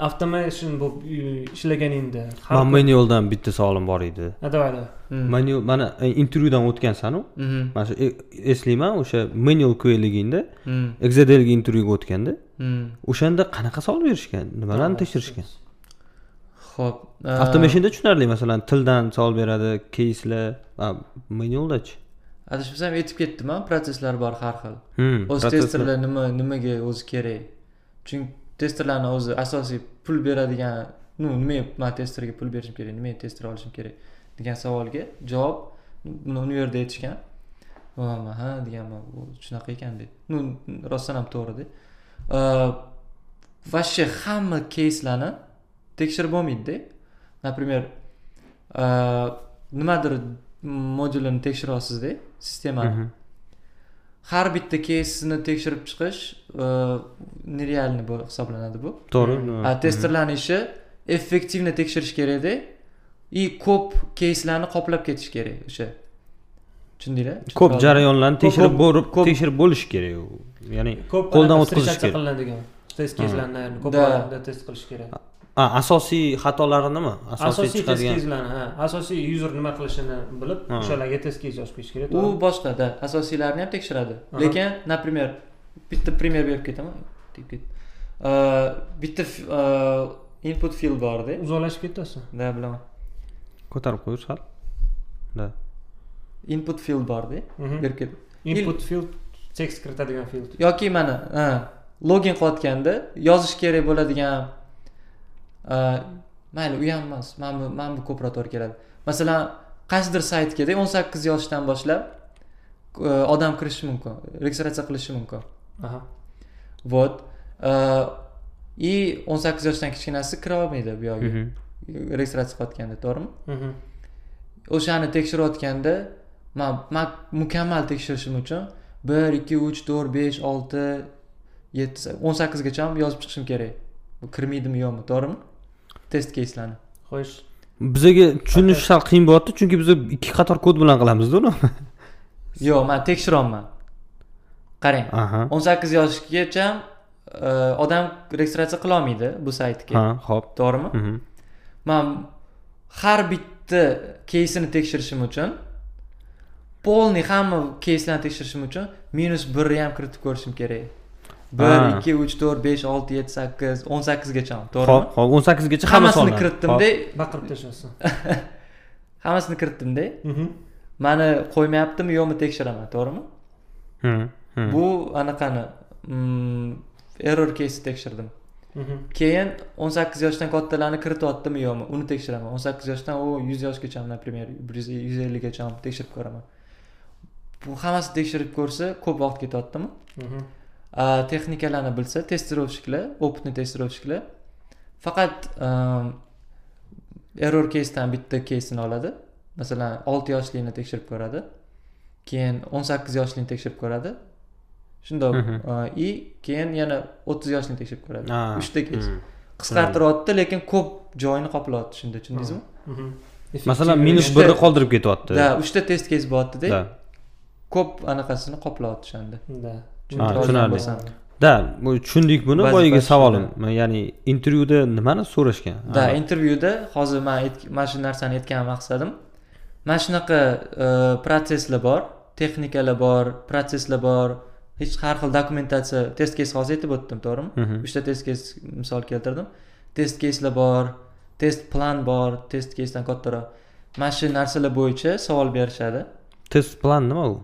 automation bo'lib e, ishlaganingda man manualdan bitta savolim bor edi. Ha, давай давай manual mana e, intervyudan o'tgansanu Mhm. mana shu eslayman o'sha manual QAligingda Mm. exadelga intervyuga o'tganda o'shanda qanaqa savol berishgan nimalarni tekshirishgan? ho'p avtomashinda tushunarli masalan tildan savol beradi keyslar manualdachi adashmasam aytib ketdim a protsesslar bor har xil. Hmm, o'zi testerlar nima nimaga o'zi kerak? Chunki testerlarni o'zi asosiy pul beradigan ну nimaga man testerga pul berishim kerak nimaga tester olishim kerak degan savolga javob buni uni yerda aytishgan man ha deganman shunaqa ekan deydi ну rostdan ham to'g'rida вообще hamma keyslarni tekshirib bo'lmaydida. Например nimadir modyulini tekshiryapsizda sistemani har bitta keysni tekshirib chiqish e, нереальный bo'lib hisoblanadi bu? To'g'ri. A testerlarni ishi effektivно tekshirish kerakda и ko'p keyslarni qoplab ketish kerak o'sha. Tushundinglar ko'p jarayonlarni tekshirib borib ko'p- tekshirib bo'lish kerak u ya'ni ko'p qo'ldan o'tkazish kerak. qilinadigan test naверное, ko'p test qilish kerak asosiy xatolari nima asosiy chiqadigan ha asosiy user nima qilishini bilib Ha. o'shalarga test case yozib qo'yish kerak u boshqada asosiylarni ham tekshiradi. Lekin например bitta primer berib ketaman bitta e, input field borda uzoqlashib ketyapsan да bilaman. Ko'tarib qo'yish sal да input field borda Mhm. berib ket input field tekst kiritadigan field yoki mana login qilayotganda yozish kerak bo'ladigan mayli u ham emas mana bu mana bu ko'proq to'g'ri keladi masalan qaysidir saytgada o'n sakkiz yoshdan boshlab odam kirishi mumkin registratsiya qilishi mumkin aha вот. Э, и o'n sakkiz yoshdan kichkinasi kira olmaydi bu yoqga registratsiya qilayotganda to'g'rimi o'shani tekshirayotganda man man mukammal tekshirishim uchun bir ikki uch to'rt besh olti yetti o'n sakkizgacha yozib chiqishim kerak kirmaydimi yo'qmi to'g'rimi test keyslarni xo'sh. Bizaga tushunish sal qiyin bo'lyapti chunki biz ikki qator kod bilan qilamizda uni. Yo'q man tekshiryapman qarang o'n sakkiz yoshgacha e, odam registratsiya qilolmaydi bu saytga. Ha ho'p. To'g'rimi? Mhm. man har bitta keysini tekshirishim uchun полный hamma keyslarni tekshirishim uchun minus birni ham kiritib ko'rishim kerak bir ikki uch to'rt besh olti yetti sakkiz o'n sakkizgacha to'g'rimi ho'p o'n sakkizgacha hammasi hammasini kiritdimda baqirib tashlasin hammasini kiritdimda mani qo'ymayaptimi yo'qmi tekshiraman to'g'rimi bu anaqani mm, error case tekshirdim keyin o'n sakkiz yoshdan kattalarni kirityaptimi yo'qmi uni tekshiraman o'n sakkiz yoshdan u yuz yoshgacha например bir yuz yuz ellikgacha ham tekshirib ko'raman bu hammasini tekshirib ko'rsa ko'p vaqt ketyaptimi texnikalarni bilsa testirovщикlar опытный testirovщикlar faqat um, error casedan bitta keysini oladi masalan olti yoshlikni tekshirib ko'radi keyin o'n sakkiz yoshlikni tekshirib ko'radi shundoq и keyin yana o'ttiz yoshlikni tekshirib ko'radi Ah, uchta keys qisqartiryapti lekin ko'p joyini qoplayapti shunda tushundingizmi masalan minus birni qoldirib ketyapti да uchta test keys bo'lyaptida ko'p anaqasini qoplayapti o'shanda Да. Tushunarli. да tushundik buni boyagi savolim. Ya'ni intervyuda nimani so'rashgan? Да intervyuda hozir man mana shu narsani aytgan maqsadim. Mana shunaqa e, protsesslar bor texnikalar bor protsesslar bor. Hech har xil dokumentatsiya test kes hozir aytib o'tdim to'g'rimi? Mhm. uchta test kes misol keltirdim. Test keyslar bor test plan bor test keysdan kattaroq. Mana shu narsalar bo'yicha savol berishadi. Test plan nima u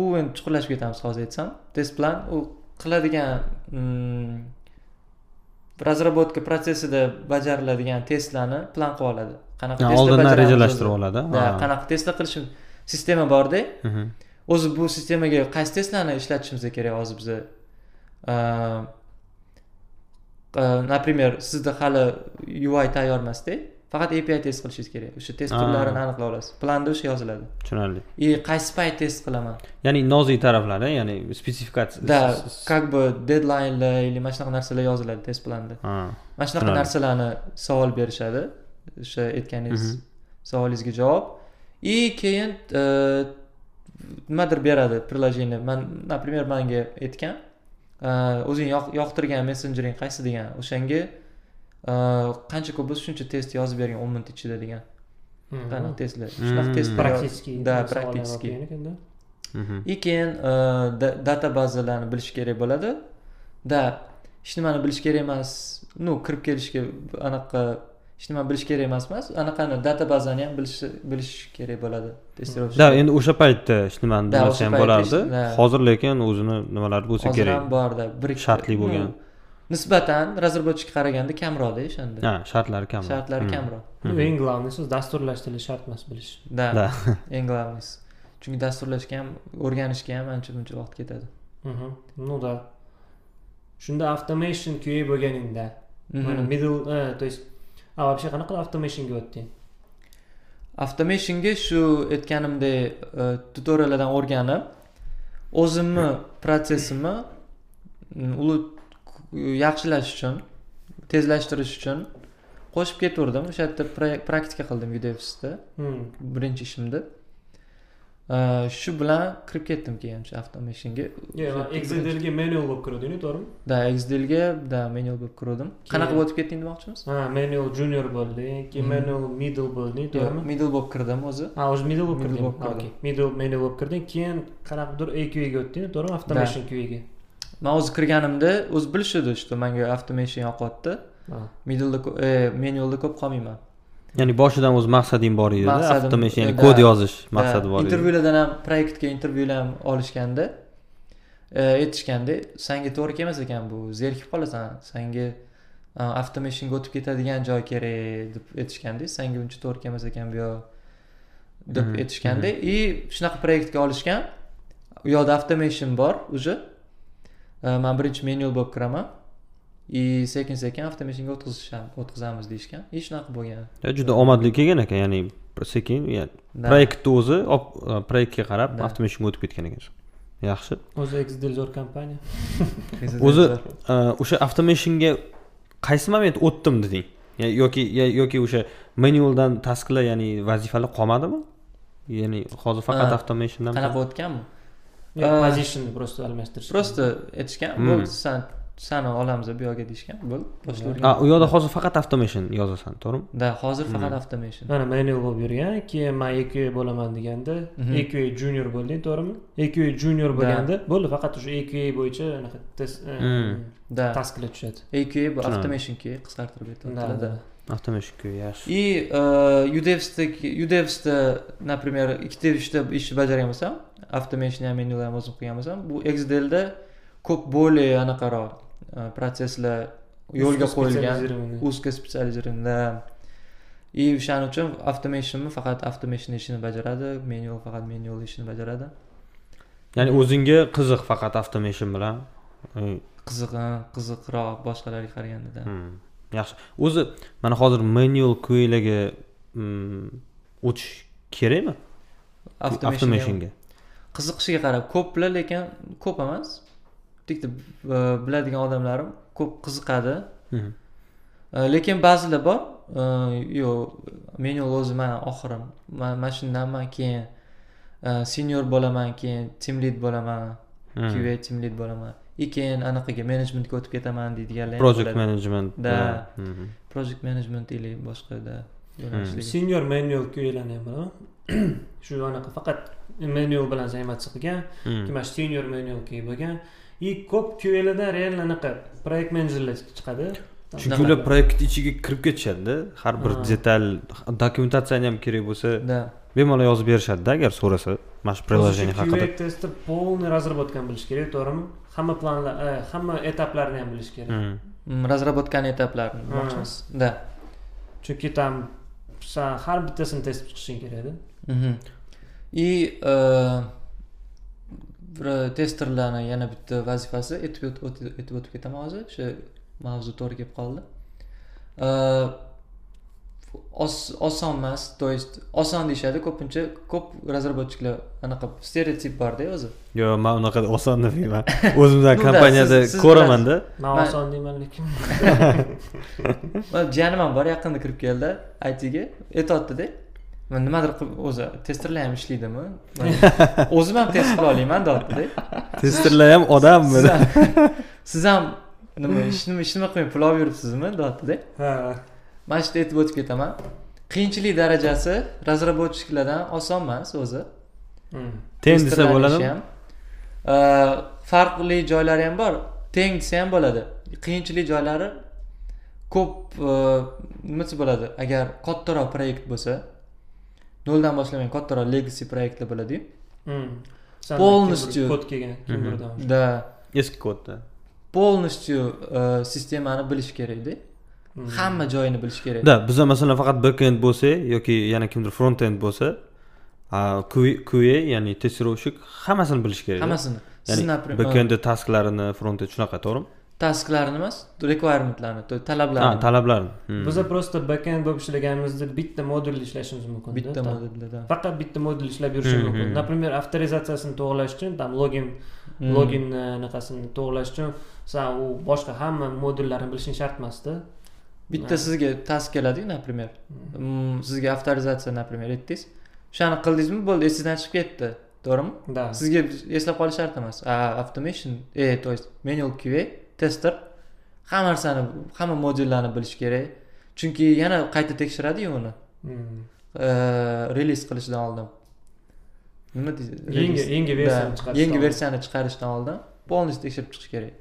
u endi chuqurlashib ketamiz hozir aytsam test plan u qiladigan разработка protsessida bajariladigan testlarni plan qilib oladi qanaqa oldindan rejalashtirib oladi qanaqa testlar qilishim sistema borda o'zi bu sistemaga qaysi testlarni ishlatishimiz kerak hozir biza например sizda hali ui tayyor emasda faqat api test qilishingiz kerak. O'sha test turlarini aniqlay olasiz planda o'sha yoziladi. Tushunarli. И qaysi payt test qilaman? Ya'ni nozik taraflari ya'ni spesifikatsiya да как бы deadlinelar или mana shunaqa narsalar yoziladi test planda mana shunaqa narsalarni savol berishadi. O'sha aytganingiz mhm. savolingizga javob. И keyin e, nimadir beradi приложение. Man например manga aytgan. E, o'zing yoqtirgan messenjering qaysi degan o'shanga qancha ko'p bo'lsa shuncha test yozib bering o'n minut ichida degan. Qanaqa testlar? Shunaqa test практический да практический. и keyin data bazalarni bilish kerak bo'ladi. Да hech nimani bilish kerak emas. Ну kirib kelishga anaqa hech nimani bilish kerak emas emas. Anaqani data bazani ham bilish bilish kerak bo'ladi. Testirovщик да endi o'sha paytda hech nimani bilmasa ham bo'lardi. hozir lekin o'zini nimalari bo'lsa kerak. hozir ham borda shartli bo'lgan nisbatan разработчикка qaraganda kamroqda o'shanda ha shartlari kamroq. Shartlari kamroq. Eng главныйsi dasturlash tili shart emas bilish. Да eng главныйsi chunki dasturlashga ham o'rganishga ham ancha muncha vaqt ketadi. Ну да. Shunda automation qa bo'lganingda mana middle то есть a вообще qanaqa qilib automationga o'tding? Automationga shu aytganimdek tutoriallardan o'rganib o'zimni protsessimni yaxshilash uchun tezlashtirish uchun qo'shib ketaverdim o'sha yerda praktika qildim udefsda hmm. birinchi ishimda shu bilan kirib ketdim keyin o'sha avtomashinga exdelga manual bo'lib kirdingku to'g'rimi? Да exdelga да manual bo'lib kirdim qanaqa bo'lib ketding demoqchimiz? Ha manual junior bo'lding keyin hmm. manual middle bo'lding to'g'rimi? middle bo'lib kirdim o'zi. Ha o'zi middle bo'lib kirding middle manual bo'lib kirding keyin qanaqadir aqga o'tding to'g'rimi? Automation qaga man o'zi kirganimda o'zi bilishadi что manga automation yoqyapti. Middleda e, menyulda ko'p qolmayman. Ya'ni boshidan o'zi maqsading bor edi automation ya'ni kod yozish maqsadi bor edi. Intervyulardan ham proyektga intervyular ham olishganda e, aytishganda sanga to'g'ri kelmas ekan bu zerikib qolasan sanga avtomashinga o'tib ketadigan joy kerak deb aytishganda sanga uncha to'g'ri kelmas ekan bu yoq deb mhm, aytishganda и mhm. shunaqa proyektga olishgan u yoqda automation bor уже man birinchi menyul bo'lib kiraman и sekin sekin avtomashinga o'tkazamiz deyishgan и shunaqa bo'lgan juda omadli kelgan ekan ya'ni sekin proyektni o'zi proyektga qarab avtomashinga o'tib ketgan ekansan yaxshi o'zi exdel zo'r kompaniya o'zi o'sha avtomashinga qaysi moment o'tdim deding yoki yoki o'sha menyuldan tasklar ya'ni vazifalar qolmadimi ya'ni hozir faqat avtomashindan qanaqa o'tganmi pozitionni просто almashtirish просто aytishgan bo'ldi san sani olamiz bu yoqqa deyishgan bo'ldi boshqa u yoqda hozir faqat automation yozasan to'g'rimi? Да hozir faqat automation mana manual bo'lib yurgan keyin man qa bo'laman deganda qa junior bo'lding to'g'rimi? Qa junior bo'lganda bo'ldi faqat o'sha qa bo'yicha anaqa test да tasklar tushadi. Qa bu automation qa qisqartirib aytyaptilarda avtomashin qa yaxshi. И udevsda udevsda например ikkita uchta ishni bajargan bo'lsam avtomation ham manual ham o'zim qilgan bo'lsam bu exdelda ko'p более anaqaroq protsesslar yo'lga qo'yilgan узко специализированный и o'shaning uchun avtomationni faqat automation ishini bajaradi manual faqat manual ishini bajaradi. Ya'ni o'zingga qiziq faqat automation bilan qiziq qiziqroq boshqalarga qaraganda hmm, yaxshi. O'zi mana hozir manual qalarga hmm, o'tish kerakmi? Avtomashinga qiziqishiga qarab ko'plar lekin ko'p emas. Bitta e, biladigan odamlarim ko'p qiziqadi. E, lekin ba'zilar bor. E, yo'q men oxirim. Man mana shundanman keyin senior bo'laman keyin team lead bo'laman. Qa team lead bo'laman. И keyin anaqaga menejmentga o'tib ketaman deydiganlar project management да project management или boshqada senior manual qalarni ham shu anaqa faqat manual bilan заниматься qilgan keyin mana shu senior qa bo'lgan. И ko'p qalarda реально anaqa proyekt menejerlar chiqadi. Chunki ular proyektni ichiga kirib ketishadida har bir detal dokumentatsiyani ham kerak bo'lsa да bemalol yozib berishadida agar so'rasa mana shu приложение haqida. qa tester полный разработкani bilish kerak to'g'rimi? Hamma planlar hamma etaplarni ham bilish kerak. Разработкani etaplarini demoqchimiz да chunki там san har bittasini test chiqishing kerakda и testerlarni yana bitta vazifasi aytib o'tib ketaman hozir o'sha mavzu to'g'ri kelib qoldi oson emas то есть oson deyishadi ko'pincha ko'p разработчикlar anaqa stereotip borda o'zi yo'q man unaqa oson demayman o'zimdan kompaniyada ko'ramanda man oson deyman lekin jiyanim ham bor yaqinda kirib keldi itga aytyaptida man nimadir qilib o'zi testerlar ham ishlaydimi? O'zim ham test qila olmayman deyaptida testerlar ham odammi siz ham nima ishni ishni qilmay pul olib yuribsizmi deyaptida ha. Mana shu yerda aytib o'tib ketaman. Qiyinchilik darajasi разработчикlardan oson emas o'zi teng desa bo'ladimi? farqli joylari ham bor. Teng desa ham bo'ladi. Qiyinchilik joylari ko'p nima desa bo'ladi? Agar kattaroq proyekt bo'lsa noldan boshlagan kattaroq legacy proyektlar bo'ladiyu. Полностью kod kelgan kimdirdan да eski kodda полностью sistemani bilish kerakda. Hamma joyini bilish kerak. Да biza masalan faqat backend bo'lsa yoki yana kimdir frontend bo'lsa qa ya'ni testirovщик hammasini bilish kerak hammasini. Ya'ni backend tasklarini frontend shunaqa to'g'rimi tasklarini emas requirementlarni talablarni. Ha talablarni. Biza просто backend bo'lib ishlaganimizda bitta modulda ishlashimiz mumkin bitta modulda faqat bitta modul ishlab yurishimiz mumkin. например avtorizatsiyasini to'g'irlash uchun там login loginni anaqasini to'g'irlash uchun san u boshqa hamma modullarni bilishing shart emasda bitta sizga task keladiyu например. Sizga avtorizatsiya например aytdingiz o'shani qildingizmi? Bo'ldi esingizdan chiqib ketdi. To'g'rimi? Да. Sizga eslab qolish shart emas. Automation e то есть manual qa tester. Hamma narsani hamma modullarni bilish kerak. Chunki yana qayta tekshiradiyu uni. Reliz qilishdan oldin. Nima deydi? Yangi yangi versiyani chiqarish yangi versiyani chiqarishdan oldin. Полностью tekshirib chiqish kerak.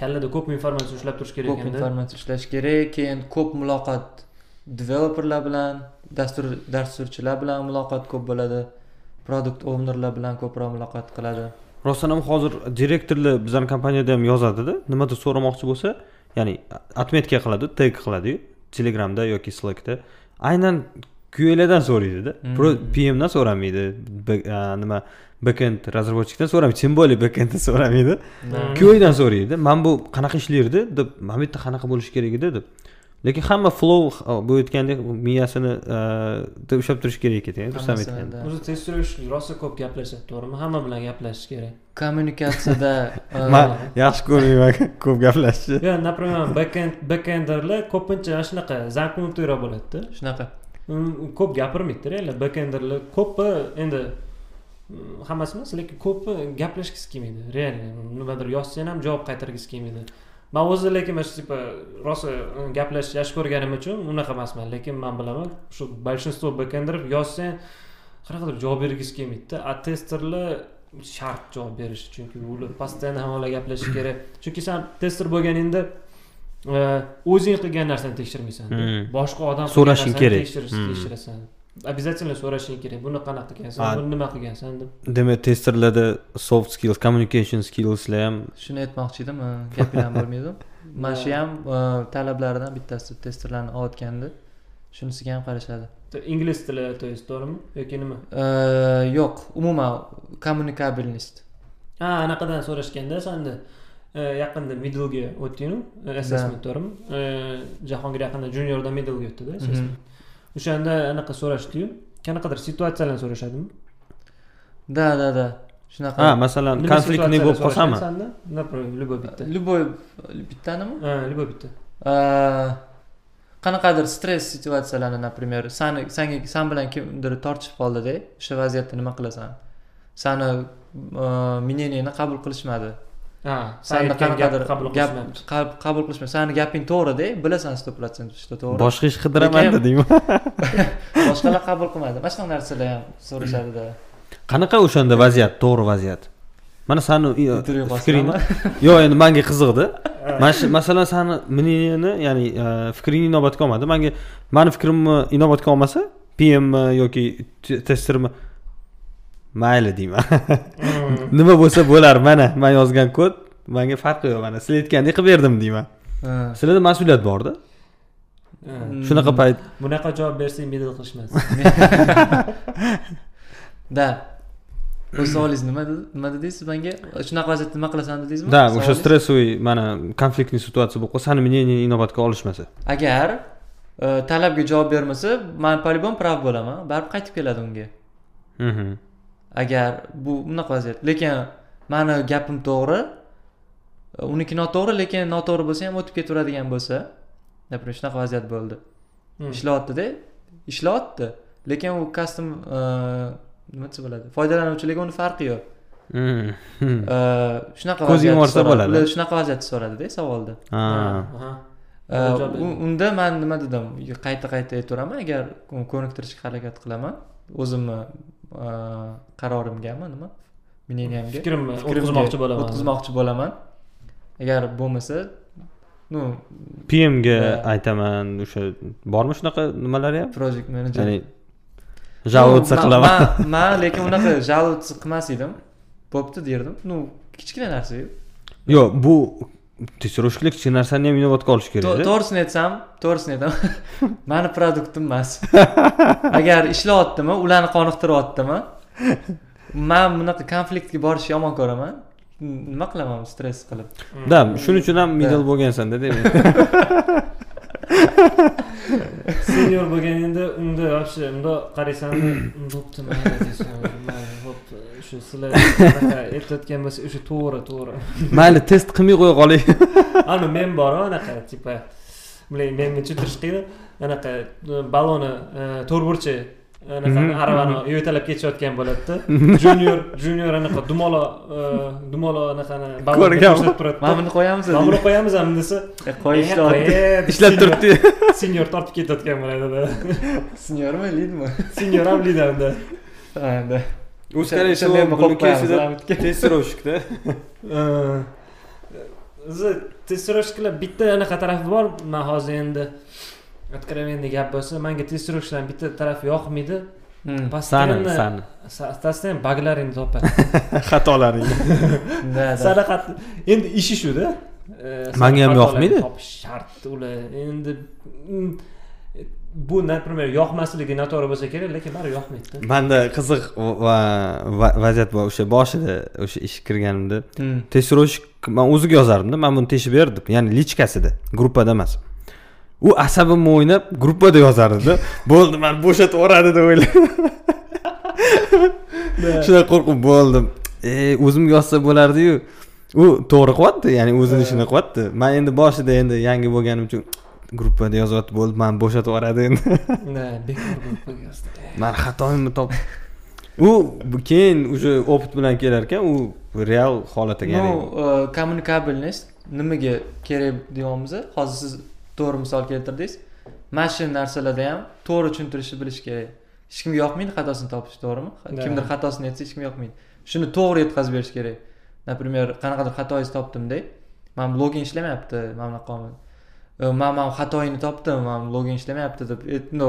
Kallada ko'p informatsiya ushlab turish kerak ko'p informatsiya ushlash kerak keyin ko'p muloqot developerlar bilan dastur dasturchilar bilan muloqot ko'p bo'ladi. Produkt ownerlar bilan ko'proq muloqot qiladi rostdan ham hozir direktorlar bizani kompaniyada ham yozadida. Nimadir so'ramoqchi bo'lsa ya'ni отметка qiladi tag qiladiyu telegramda yoki slackda. Aynan qalardan so'raydida. Pmdan so'ramaydi nima backend разработчикdan so'ramaydi тем более backenddan so'ramaydi. Qadan so'raydi mana bu qanaqa ishlaydi? deb mana bu yerda qanaqa bo'lishi kerak edi? deb lekin hamma flow bu aytgandek miyasini deb ushlab turish kerak ekan durust aytganda. o'zi testировщик rosa ko'p gaplashadi to'g'rimi? Hamma bilan gaplashish kerak. Kommunikatsiyada man yaxshi ko'rmayman ko'p gaplashishni yo'q например backend backenderlar ko'pincha mana shunaqa zaмкнутыйroq bo'ladida. Shunaqa. Ko'p gapirmaydida реально backenderlar ko'pi endi hammasi emas lekin ko'pi gaplashgisi kelmaydi реально nimadir yozsang ham javob qaytargisi kelmaydi man o'zi lekin mana shu типа rosa gaplashish yaxshi ko'rganim uchun unaqa emasman. Lekin man bilaman shu большинство backenderов yozsang qanaqadir javob bergisi kelmaydida a testerlar shart javob berishi chunki ular постоянно hamma bilan gaplashish kerak. Chunki san tester bo'lganingda o'zing qilgan narsani tekshirmaysan. Boshqa odam so'rashing kerak. tekshirasan обязательно so'rashing kerak buni qanaqa qilgansan buni nima qilgansan deb demak testerlarda soft skills communication skillslar ham shuni aytmoqchi edim gapinglar bo'lmaydi. Mana shu ham talablaridan bittasi testerlarni olayotganda shunisiga ham qarashadi. Ingliz tili то есть to'g'rimi? Yoki nima? Yo'q umuman kommunikabilность ha anaqadan so'rashganda sanda yaqinda middlega o'tdingu assessment to'g'rimi? Jahongir yaqinda juniordan middlga o'tdida o'shanda anaqa so'rashdiyu? Qanaqadir situatsiyalarni so'rashadimi? Да да да shunaqa. Ha masalan konfliktniy bo'lib qolsami например любой bitta. Любой bittanimi ha любой bitta. Qanaqadir stress situatsiyalarni например sani sanga san bilan kimdir tortishib qoldida o'sha vaziyatda nima qilasan? Sani мнениеңni qabul qilishmadi ha qabul qab- qabul sani gaping to'g'rida bilasan sто protsent что to'g'ri. Boshqa ish qidiraman dedingmi boshqalar qabul qilmadi mana shunaqa narsalar ham so'rashadida qanaqa o'shanda vaziyat? To'g'ri vaziyat. Mana sani fikringni yo'q endi manga qiziqdi mana shu masalan sani мнениеңni ya'ni e, fikringni inobatga olmadi. Manga mani fikrimni inobatga olmasa pmmi yoki te- testermi mayli deyman. Nima bo'lsa bo'lar mana man yozgan kod manga farqi yo'q mana sizlar aytgandek qilib berdim deyman. Sizlarda mas'uliyat borda? Shunaqa payt. Bunaqa javob bersang middle qilishmas da. O'z savolingiz nima nima dedingiz siz menga shunaqa vaziyatda nima qilasan dedingizmi да o'sha stressовый mana konfliktniy situatsiya bo'lib qolsa sani мнениеңni inobatga olishmasa. Agar e, talabga javob bermasa man по любому prav bo'laman. Baribir qaytib keladi unga. Mhm. Agar bu bunaqa vaziyat. Lekin mani gapim to'g'ri uniki noto'g'ri lekin noto'g'ri bo'lsa ham o'tib ketaveradigan bo'lsa например shunaqa vaziyat bo'ldi. Hmm. ishlayaptida. Ishlayapti. Lekin u custom e, nima desa bo'ladi? Foydalanuvchilarga uni farqi yo'q. Mhm. E, shunaqa Ko'z vaziyatni yumorsa bo'ladi. Ular shunaqa vaziyatni so'radida savolda. E, unda man nima dedim? Qayta qayta aytaveraman agar ko- ko'niktirishga harakat qilaman o'zimni qarorimgami nima? Мнениямga fikrimni o'tkazmoqchi bo'laman. o'tkazmoqchi bo'laman. Agar bo'lmasa ну pmga aytaman o'sha bormi shunaqa nimalari ham? Project manager. Ya'ni жаловаться qilaman. ma- man lekin unaqa жаловаться qilmas edim. Bo'pti derdim. Ну kichkina narsa yo'q bu tekshirovchilar kichkina narsani ham inobatga olish kerak to'g'risini aytsam to'g'risini aytaman mani produktim emas agar ishlayaptimi ularni qoniqtiryaptimi man bunaqa konfliktga borishni yomon ko'raman nima qilaman stress qilib. Да shuning uchun ham middle Да. bo'lgansanda demak senior bo'lganingda unda вообще bundoq qaraysanda bo'pti mayli deysan. Mayli bo'pti. Shu sizlar aytayotgan bo'lsa o'sha to'g'ri to'g'ri. Mayli test qilmay qo'ya qoling. Ana men bor anaqa типа bilay men tushuntirish qiyin anaqa balloni e, to'rtburchak anaqani Mhm. aravani yo'talab ketishayotgan bo'ladida. Junior junior anaqa dumalo e, dumalo anaqani turadi mana buni qo'yamiz. Mana buni qo'yamizmi desa. E, qo'y ishlayapti qo'yadi. ishlab turibdi. senior tortib ketayotgan bo'ladida senyormi lidmi senior ham lidanda Ha, да. u скорее всего qo'yamiz, testirovщикda o'zi testirovщикlar bitta anaqa tarafi bor man hozir endi откровенный gap bo'lsa manga testirovщикlarni bitta tarafi yoqmaydi sani sani постоянно baglaringni topadi xatolaring Да, да. sadaqa endi ishi shuda Manga ham yoqmaydi. topish shart ular endi bu например yoqmasligi noto'g'ri bo'lsa kerak lekin baribir yoqmaydida manda qiziq va va- vaziyat bor. O'sha boshida o'sha ishga kirganimda. Testirovщик man o'ziga yozardimda man buni teshib ber deb ya'ni lichkasida. Gruppada emas u asabimni o'ynab gruppada yozardida. Bo'ldi mani bo'shatib yuboradi deb o'ylab shunaqa qo'rqib bo'ldim. E o'zimga yozsa bo'lardiyu. U to'g'ri qilyapti ya'ni o'zini ishini qilyapti man endi boshida endi yangi bo'lganim uchun gruppada yozyapti bo'ldi mani bo'shatib yuboradi endi. Bekor mani xatoimni top u keyin уже opit bilan kelar ekan u real holatiga ну ya'ni э, kommunikabelность nimaga kerak deyapmiz hozir siz to'g'ri misol keltirdingiz. Mana shu narsalarda ham to'g'ri tushuntirishni bilish kerak. Hech kimga yoqmaydi xatosini topish to'g'rimi? Kimdir xatosini aytsa hech kimga yoqmaydi. Shuni to'g'ri yetkazib berish kerak. Например qanaqadir xatoyingizni topdimda man login ishlamayapti mana bunaqa man man xatoyini topdim man login ishlamayapti deb. E, no,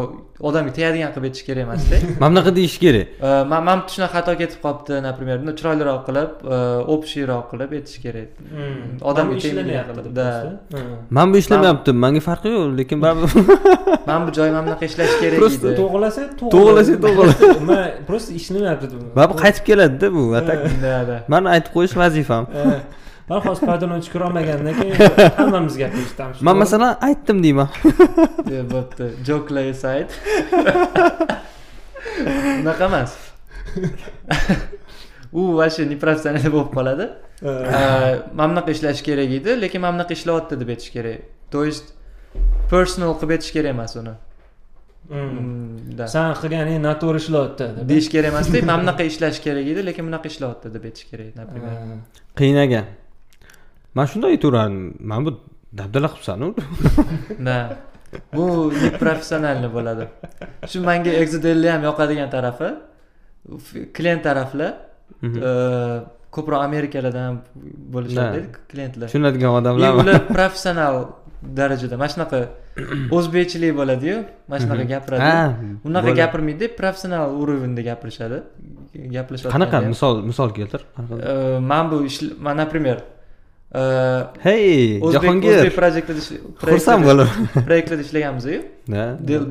odamga tegadigan qilib aytish kerak emasda mana bunaqa deyish kerak. Man man shunaqa xato ketib qolibdi например ну chiroyliroq qilib общийroq qilib aytish kerak. Odamga да. man bu ishlamayapti manga farqi yo'q lekin baribir mana bu joy mana bunaqa ishlash kerak просто to'g'rilasa To'g'rilasa to'g'ri. man просто ishlamayapti baribir qaytib keladida bu a так да да mani aytib qo'yish vazifam. Man hozir foydalanuvchi ko'rolmagandan keyin hammamiz gap eshitamiz man masalan aytdim deyman. Bo'pti joklar aside. Unaqa emas. U вообще непрофессионально bo'lib qoladi. Э, mana bunaqa ishlash kerak edi lekin mana bunaqa ishlayapti deb aytish kerak. То есть personal qilib aytish kerak emas uni. Mm, san qilganing noto'g'ri ishlayapti deb. Deyish kerak emasda mana bunaqa ishlash kerak edi lekin bunaqa ishlayapti deb aytish kerak например qiynagan man shunday aytaverardim mana bu dabdala qilibsanu да bu neprofessionalniy bo'ladi. Shu manga exodelni ham yoqadigan tarafi klient taraflar Mhm. e, ko'proq amerikalardan bo'lishadi klientlar. Tushunadigan и odamlar ular professional darajada. Mana shunaqa o'zbekchilik bo'ladiyu mana shunaqa gapiradi ha unaqa gapirmaydi professional уровеньda gapirishadi. Gaplashayotganda qanaqa? misol misol keltir. E, man bu ishla- man например hey jahongir. O'zbek xursand bo'lib proyektlarda ishlaganmizu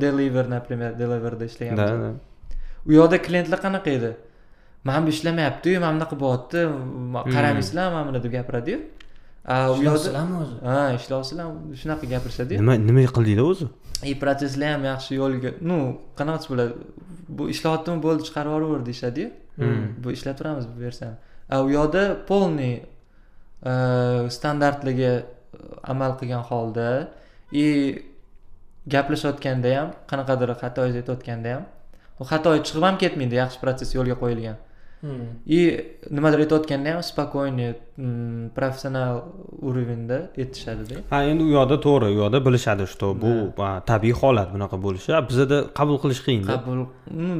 deliver например deliverda da ishlaganmiz da. u yoqda klientlar qanaqa edi? Mana bu ishlamayaptiyu mana bunaqa bo'lyapti Hmm. qaramaysizlar mana buni deb gapiradiyu. Ishlayapsizlarmi o'zi? Ha ishlayapsizlar shunaqa gapirishadiyu. Nima nima qildinglar o'zi? И protsesslar ham yaxshi yo'lga ну qanaqasi bo'ladi? Bu ishlayaptimi bo'ldi chiqarib yuboraver deyishadiyu. Hmm. bu ishlab turamiz bu a u yoqda полный standartlarga amal qilgan holda и gaplashayotganda ham qanaqadir xato aytayotganda ham u xato chiqib ham ketmaydi yaxshi protsess yo'lga qo'yilgan. Hmm. и nimadir aytayotganda ham спокойный м, professional уровеньda aytishadida ha endi u yoqda to'g'ri u yoqda bilishadi что bu tabiiy holat bunaqa bo'lishi bizada qabul qilish qiyinda qabul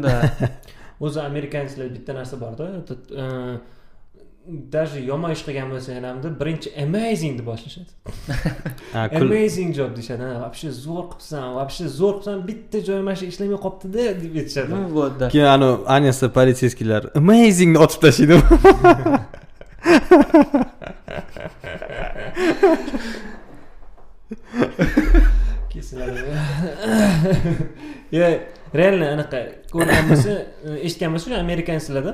да o'zi amerikanецlar bitta narsa borda даже yomon ish qilgan bo'lsang hamda birinchi amazing deb boshlashadi amazing job deyishadi ha вообще zo'r qilibsan вообще zo'r qilibsan bitta joy mana shu ishlamay qolibdida deb aytishadi. Keyin anavi anyasi politseyskiylar amazingni otib kesiladi yo реально anaqa ko'rgan bo'lsa eshitgan bo'lsa shu amerikanецlarda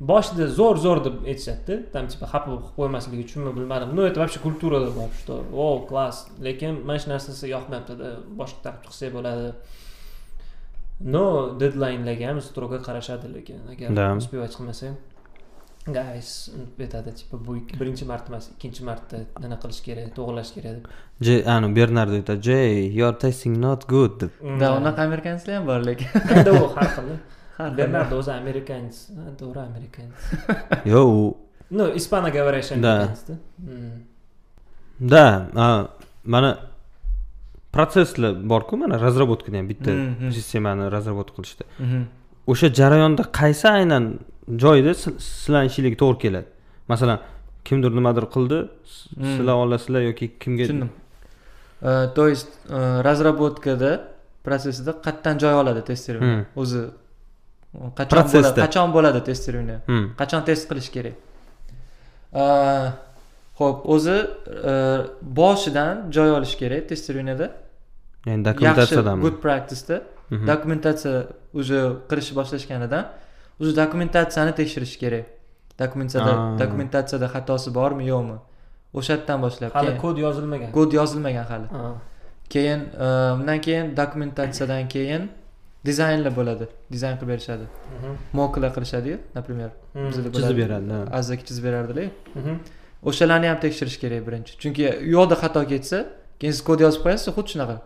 boshida zo'r zo'r deb aytishadida. Там типа xafa qilib qo'ymaslik uchun bilmadim. Ну это вообще kulturada bor что? O klass lekin mana shu narsasi yoqmayaptida boshqa taqib chiqsak bo'ladi. Но deadlinelarga ham strogo qarashadi lekin agar Да. успевать qilmasang guys aytadi типа bu birinchi marta emas ikkinchi marta nima qilish kerak to'g'irlash kerak deb. J anu bernardo aytadi jay your tasting not good deb. Да unaqa amerikanецlar ham bor lekin endi u har xil Bernardo o'zi amerikanец to'g'ri amerikanец yo u ну испаноговорящий Mm. да? Mana protsesslar borku mana разработкада ham bitta sistemani разработка qilishda o'sha jarayonda qaysi aynan joyda sizlarni ishinglarga to'g'ri keladi masalan kimdir nimadir qildi sizlar olasizlar yoki kimga tushundim Э, то есть э, разработкада protsessida qayerdan joy oladi Hmm. o'zi qachon Protsessda. qachon bo'ladi testирование Hmm. qachon test qilish kerak? Ho'p o'zi э, boshidan joy olish kerak testированияda ya'ni yaxshi dokumentatsiyadanmi good practiceda. Mhm. dokumentatsiya уже qilishni boshlashganidan уже dokumentatsiyani tekshirish kerak. Dokumentatsiyada dokumentatsiyada xatosi bormi yo'qmi? O'sha yerdan boshlab hali kod yozilmagan. Kod yozilmagan hali. Ha. keyin e, undan keyin dokumentatsiyadan keyin dizaynlar bo'ladi dizayn qilib berishadi. Mhm. moklar qilishadiyu например bizada chizib beradi ha. azdaki chizib berardilar Mhm. o'shalarni ham tekshirish kerak birinchi. Chunki u yoqda xato ketsa keyin siz kod yozib qo'yasiz xuddi shunaqa.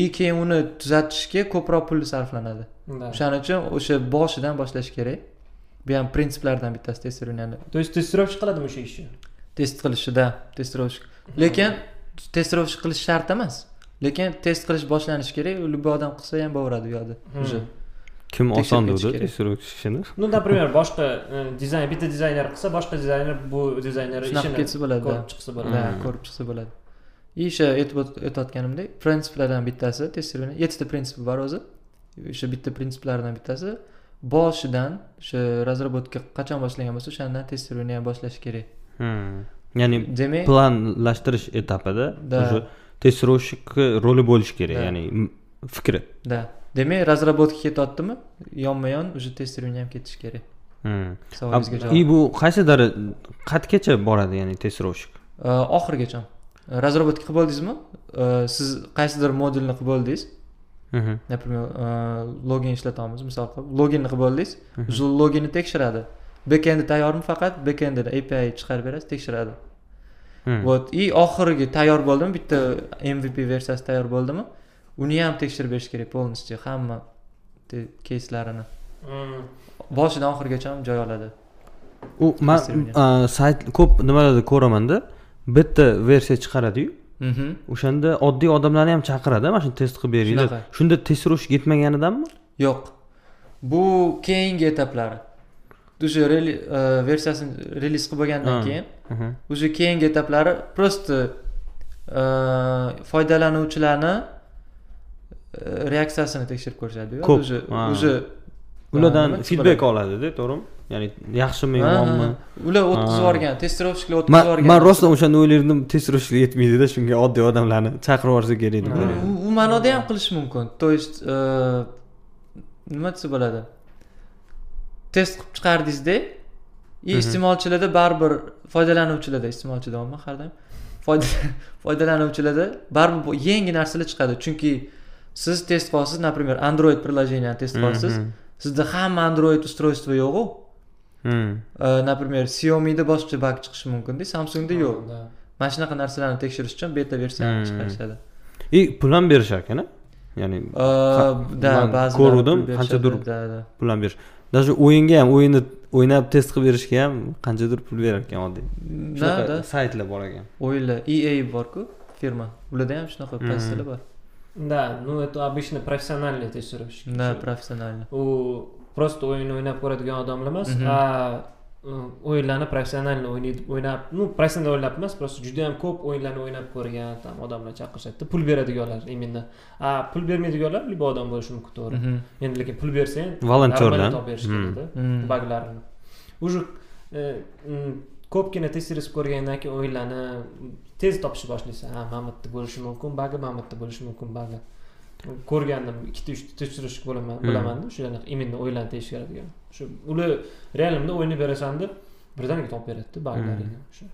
И keyin uni tuzatishga ko'proq pul sarflanadi. O'shaning uchun o'sha boshidan boshlash kerak. Bu ham prinsiplardan bittasi testирование то есть testirovщик qiladimi o'sha ishni test qilishida testировщик. Lekin testировщик qilish shart emas lekin test qilish boshlanishi kerak u любой odam qilsa ham bo'laveradi u yoqda. Уже. Kim tekshirib oson ketish degdi kerak. testировщик ishini ну например boshqa dizayn bitta dizayner qilsa boshqa dizayner bu dizayner shunaqa ishini ketsa bo'ladi ko'rib chiqsa bo'ladi. Ko'rib chiqsa bo'ladi. И o'sha aytib o't- aytayotganimdek prinsiplardan bittasi testирование yettita prinsipi bor o'zi. O'sha bitta prinsiplardan bittasi. Boshidan o'sha разработка qachon boshlangan bo'lsa o'shandan testирование ham boshlash kerak ya'ni demak planlashtirish etapida Да. уже testировщикni roli bo'lishi kerak Да. ya'ni fikri. Да demak разработка ketyaptimi yonma yon уже testирование ham ketishi kerak. Hmm. savolingizga и javob. bu qaysi qayergacha boradi ya'ni testировщик oxirigacha разработка qilib bo'ldingizmi Э, siz qaysidir modulni qilib bo'ldingiz Mhm. например э, login ishlatamiz misol qilib loginni qilib bo'ldingiz Mhm. уже loginni tekshiradi. Bekendi tayyormi faqat? Bekendini api chiqarib berasiz tekshiradi. Вот. И oxirgi tayyor bo'ldimi? Bitta mvp versiyasi tayyor bo'ldimi? Uni ham tekshirib berish kerak полностью hamma keyslarini Hmm. boshidan oxirigacha joy oladi. U man sayt ko'p nimalarda ko'ramanda bitta versiya chiqaradiyu. Mhm. o'shanda oddiy odamlarni ham chaqiradi mana shuni test qilib beringlar. Shunda tekshiruv yetmaganidanmi? Yo'q. Bu keyingi etaplari уже versiyasini reliz qilib bo'lgandan keyin уже keyingi etaplari просто foydalanuvchilarni reaksiyasini tekshirib ko'rishadi Ko'p. уже уже ulardan feedback oladida to'g'rimi ya'ni yaxshimi yomonmi ular o'tkazib yuborgan testirovщикlar o'tkazib yuborgan man rostdan o'shanda o'ylardim tekshiruv yetmaydida shunga oddiy odamlarni chaqirib yuborsa kerak deb u, ma'noda ham qilish mumkin то есть nima desa bo'ladi test qilib chiqardingizda и iste'molchilarda baribir foydalanuvchilarda iste'molchi deyapman har doim Foyda- foydalanuvchilarda baribir yangi narsalar chiqadi. Chunki siz test qilyapsiz например android приложениyani test qilyapsiz sizda hamma android устройство yo'qu. Hmm. например xiaomida boshqa bag chiqishi mumkinda samsungda yo'q. Mana shunaqa narsalarni tekshirish uchun beta versiyani chiqarishadi. И pul ham berishar ekana ya'ni да ba'zi ko'ruvdim, qanchadir pul ham berish даже o'yinga ham o'yinni o'ynab test qilib berishga ham qanchadir pul berar ekan oddiy. Shunaqa saytlar bor ekan. O'yinlar ea borku firma. Ularda ham shunaqa Hmm. pozitsiyalar bor. Да, ну это обычно профессиональный тестировщик. да профессионально u просто o'yin o'ynab ko'radigan odamlar emas o'yinlarni professionalni o'ynaydi o'ynab ну professional o'ynab emas просто juda yam ko'p o'yinlarni o'ynab ko'rgan там odamlar chaqirishadida pul beradiganlar именно a pul bermaydiganlar любой odam bo'lishi mumkin to'g'ri Мгм. endi lekin pul bersang Volontyorlar. нормально topib berish Hmm. kerakda Hmm. baglarini уже mm, ko'pgina tekshirib ko'rgandan keyin o'yinlarni tez topishni boshlaysan ha mana bu yerda bo'lishi mumkin bagi mana bu yerda bo'lishi mumkin bagi ko'rgandim ikkita uchta tekshirish bo'laman Hmm. bilamanda o'sha именно o'yinlarni tekshiradigan shu ular realimda o'ynab berasan deb birdaniga topib beradida baglaringni o'sha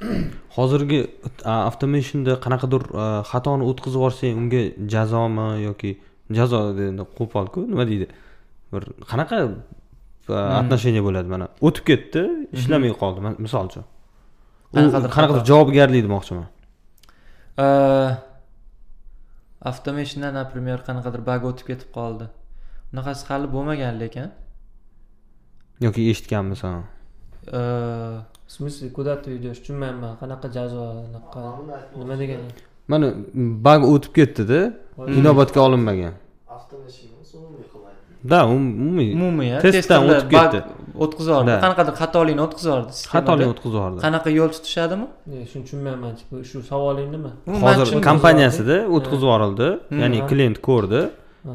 hozirgi a, automationda qanaqadir xatoni o'tkazib yuborsang unga jazomi yoki jazo endi qo'polku nima deydi? Bir qanaqa отношение bo'ladi mana? O'tib ketdi ishlamay qoldi. Misol uchun. Qanaqadir javobgarlik demoqchiman. Avtomashindan например qanaqadir bag o'tib ketib qoldi. Unaqasi hali bo'lmagan lekin yoki eshitganmisan в смысле куда ты идешь tushunmayapman qanaqa jazo anaqa nima degani mana bag o'tib ketdida inobatga olinmagan. Да umumiy umumiy. A, Testdan o'tib ketdi. bug o'tkazib yubordi qanaqadir xatolikni o'tkazib yubordi xatolik o'tkazib yubordi qanaqa yo'l tutishadimi? E, shuni tushunmayapman типа shu savoling nima hozir kompaniyasida o'tkazib yuborildi Hmm. ya'ni klient ko'rdi.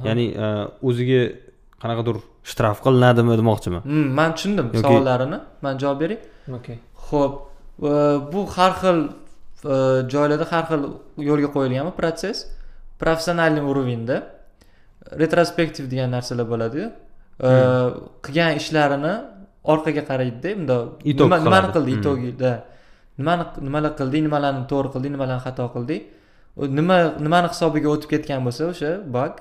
Ya'ni a, o'ziga qanaqadir shtraf qilinadimi demoqchiman Hmm, man tushundim savollarini. Man javob beray okey ho'p bu har xil e, joylarda har xil yo'lga qo'yilganmi protsess professionalniy уровеньda retrospektiv degan narsalar bo'ladiyu E, qilgan ishlarini orqaga qaraydida bundoq nimani qildi? Hmm. itogida nimani nimalar qilding nimalarni to'g'ri qilding nimalarni xato qilding U nima nimani hisobiga o'tib ketgan bo'lsa o'sha bug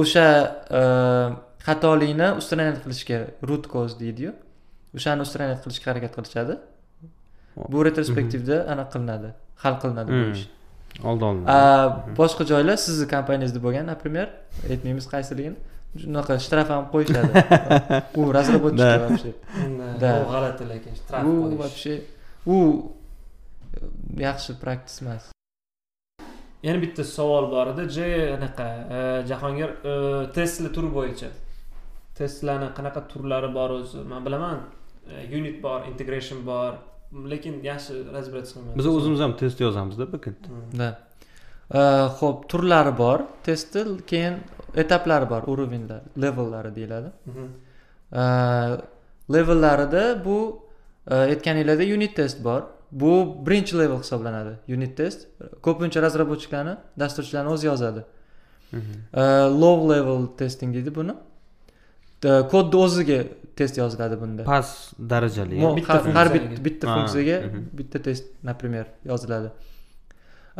o'sha e, xatolikni устранять qilishga root cause deydiyu. O'shani устранять qilishga harakat qilishadi. Bu retrospektivda anaqa qilinadi hal qilinadi bu Hmm. ish. Oldi olinadi. A, boshqa joylar sizni kompaniyangizda bo'lgan например aytmaymiz qaysiligini. Shunaqa shtraf ham qo'yishadi. U разработчик вообще да bu g'alati lekin shtraf u qo'yish. вообще u yaxshi praktis emas yana bitta savol bor edi. J anaqa e, jahongir e, tesla turi bo'yicha. Teslani qanaqa turlari bor o'zi? Man bilaman e, unit bor integration bor lekin yaxshi разбираться qilmayman biz o'zimiz ham test yozamizda да ho'p turlari bor. Testni keyin etaplari bor уровеньlar levellari deyiladi. Mhm. levellarida bu aytganinglardek unit test bor bu birinchi level hisoblanadi. Unit test. Ko'pincha разработчикlarni dasturchilarni o'zi yozadi. E, low level testing deydi buni. E, kodni o'ziga test yoziladi bunda. Past darajali. Har- bitta Ha, funksiyaga mhm. bitta test например yoziladi.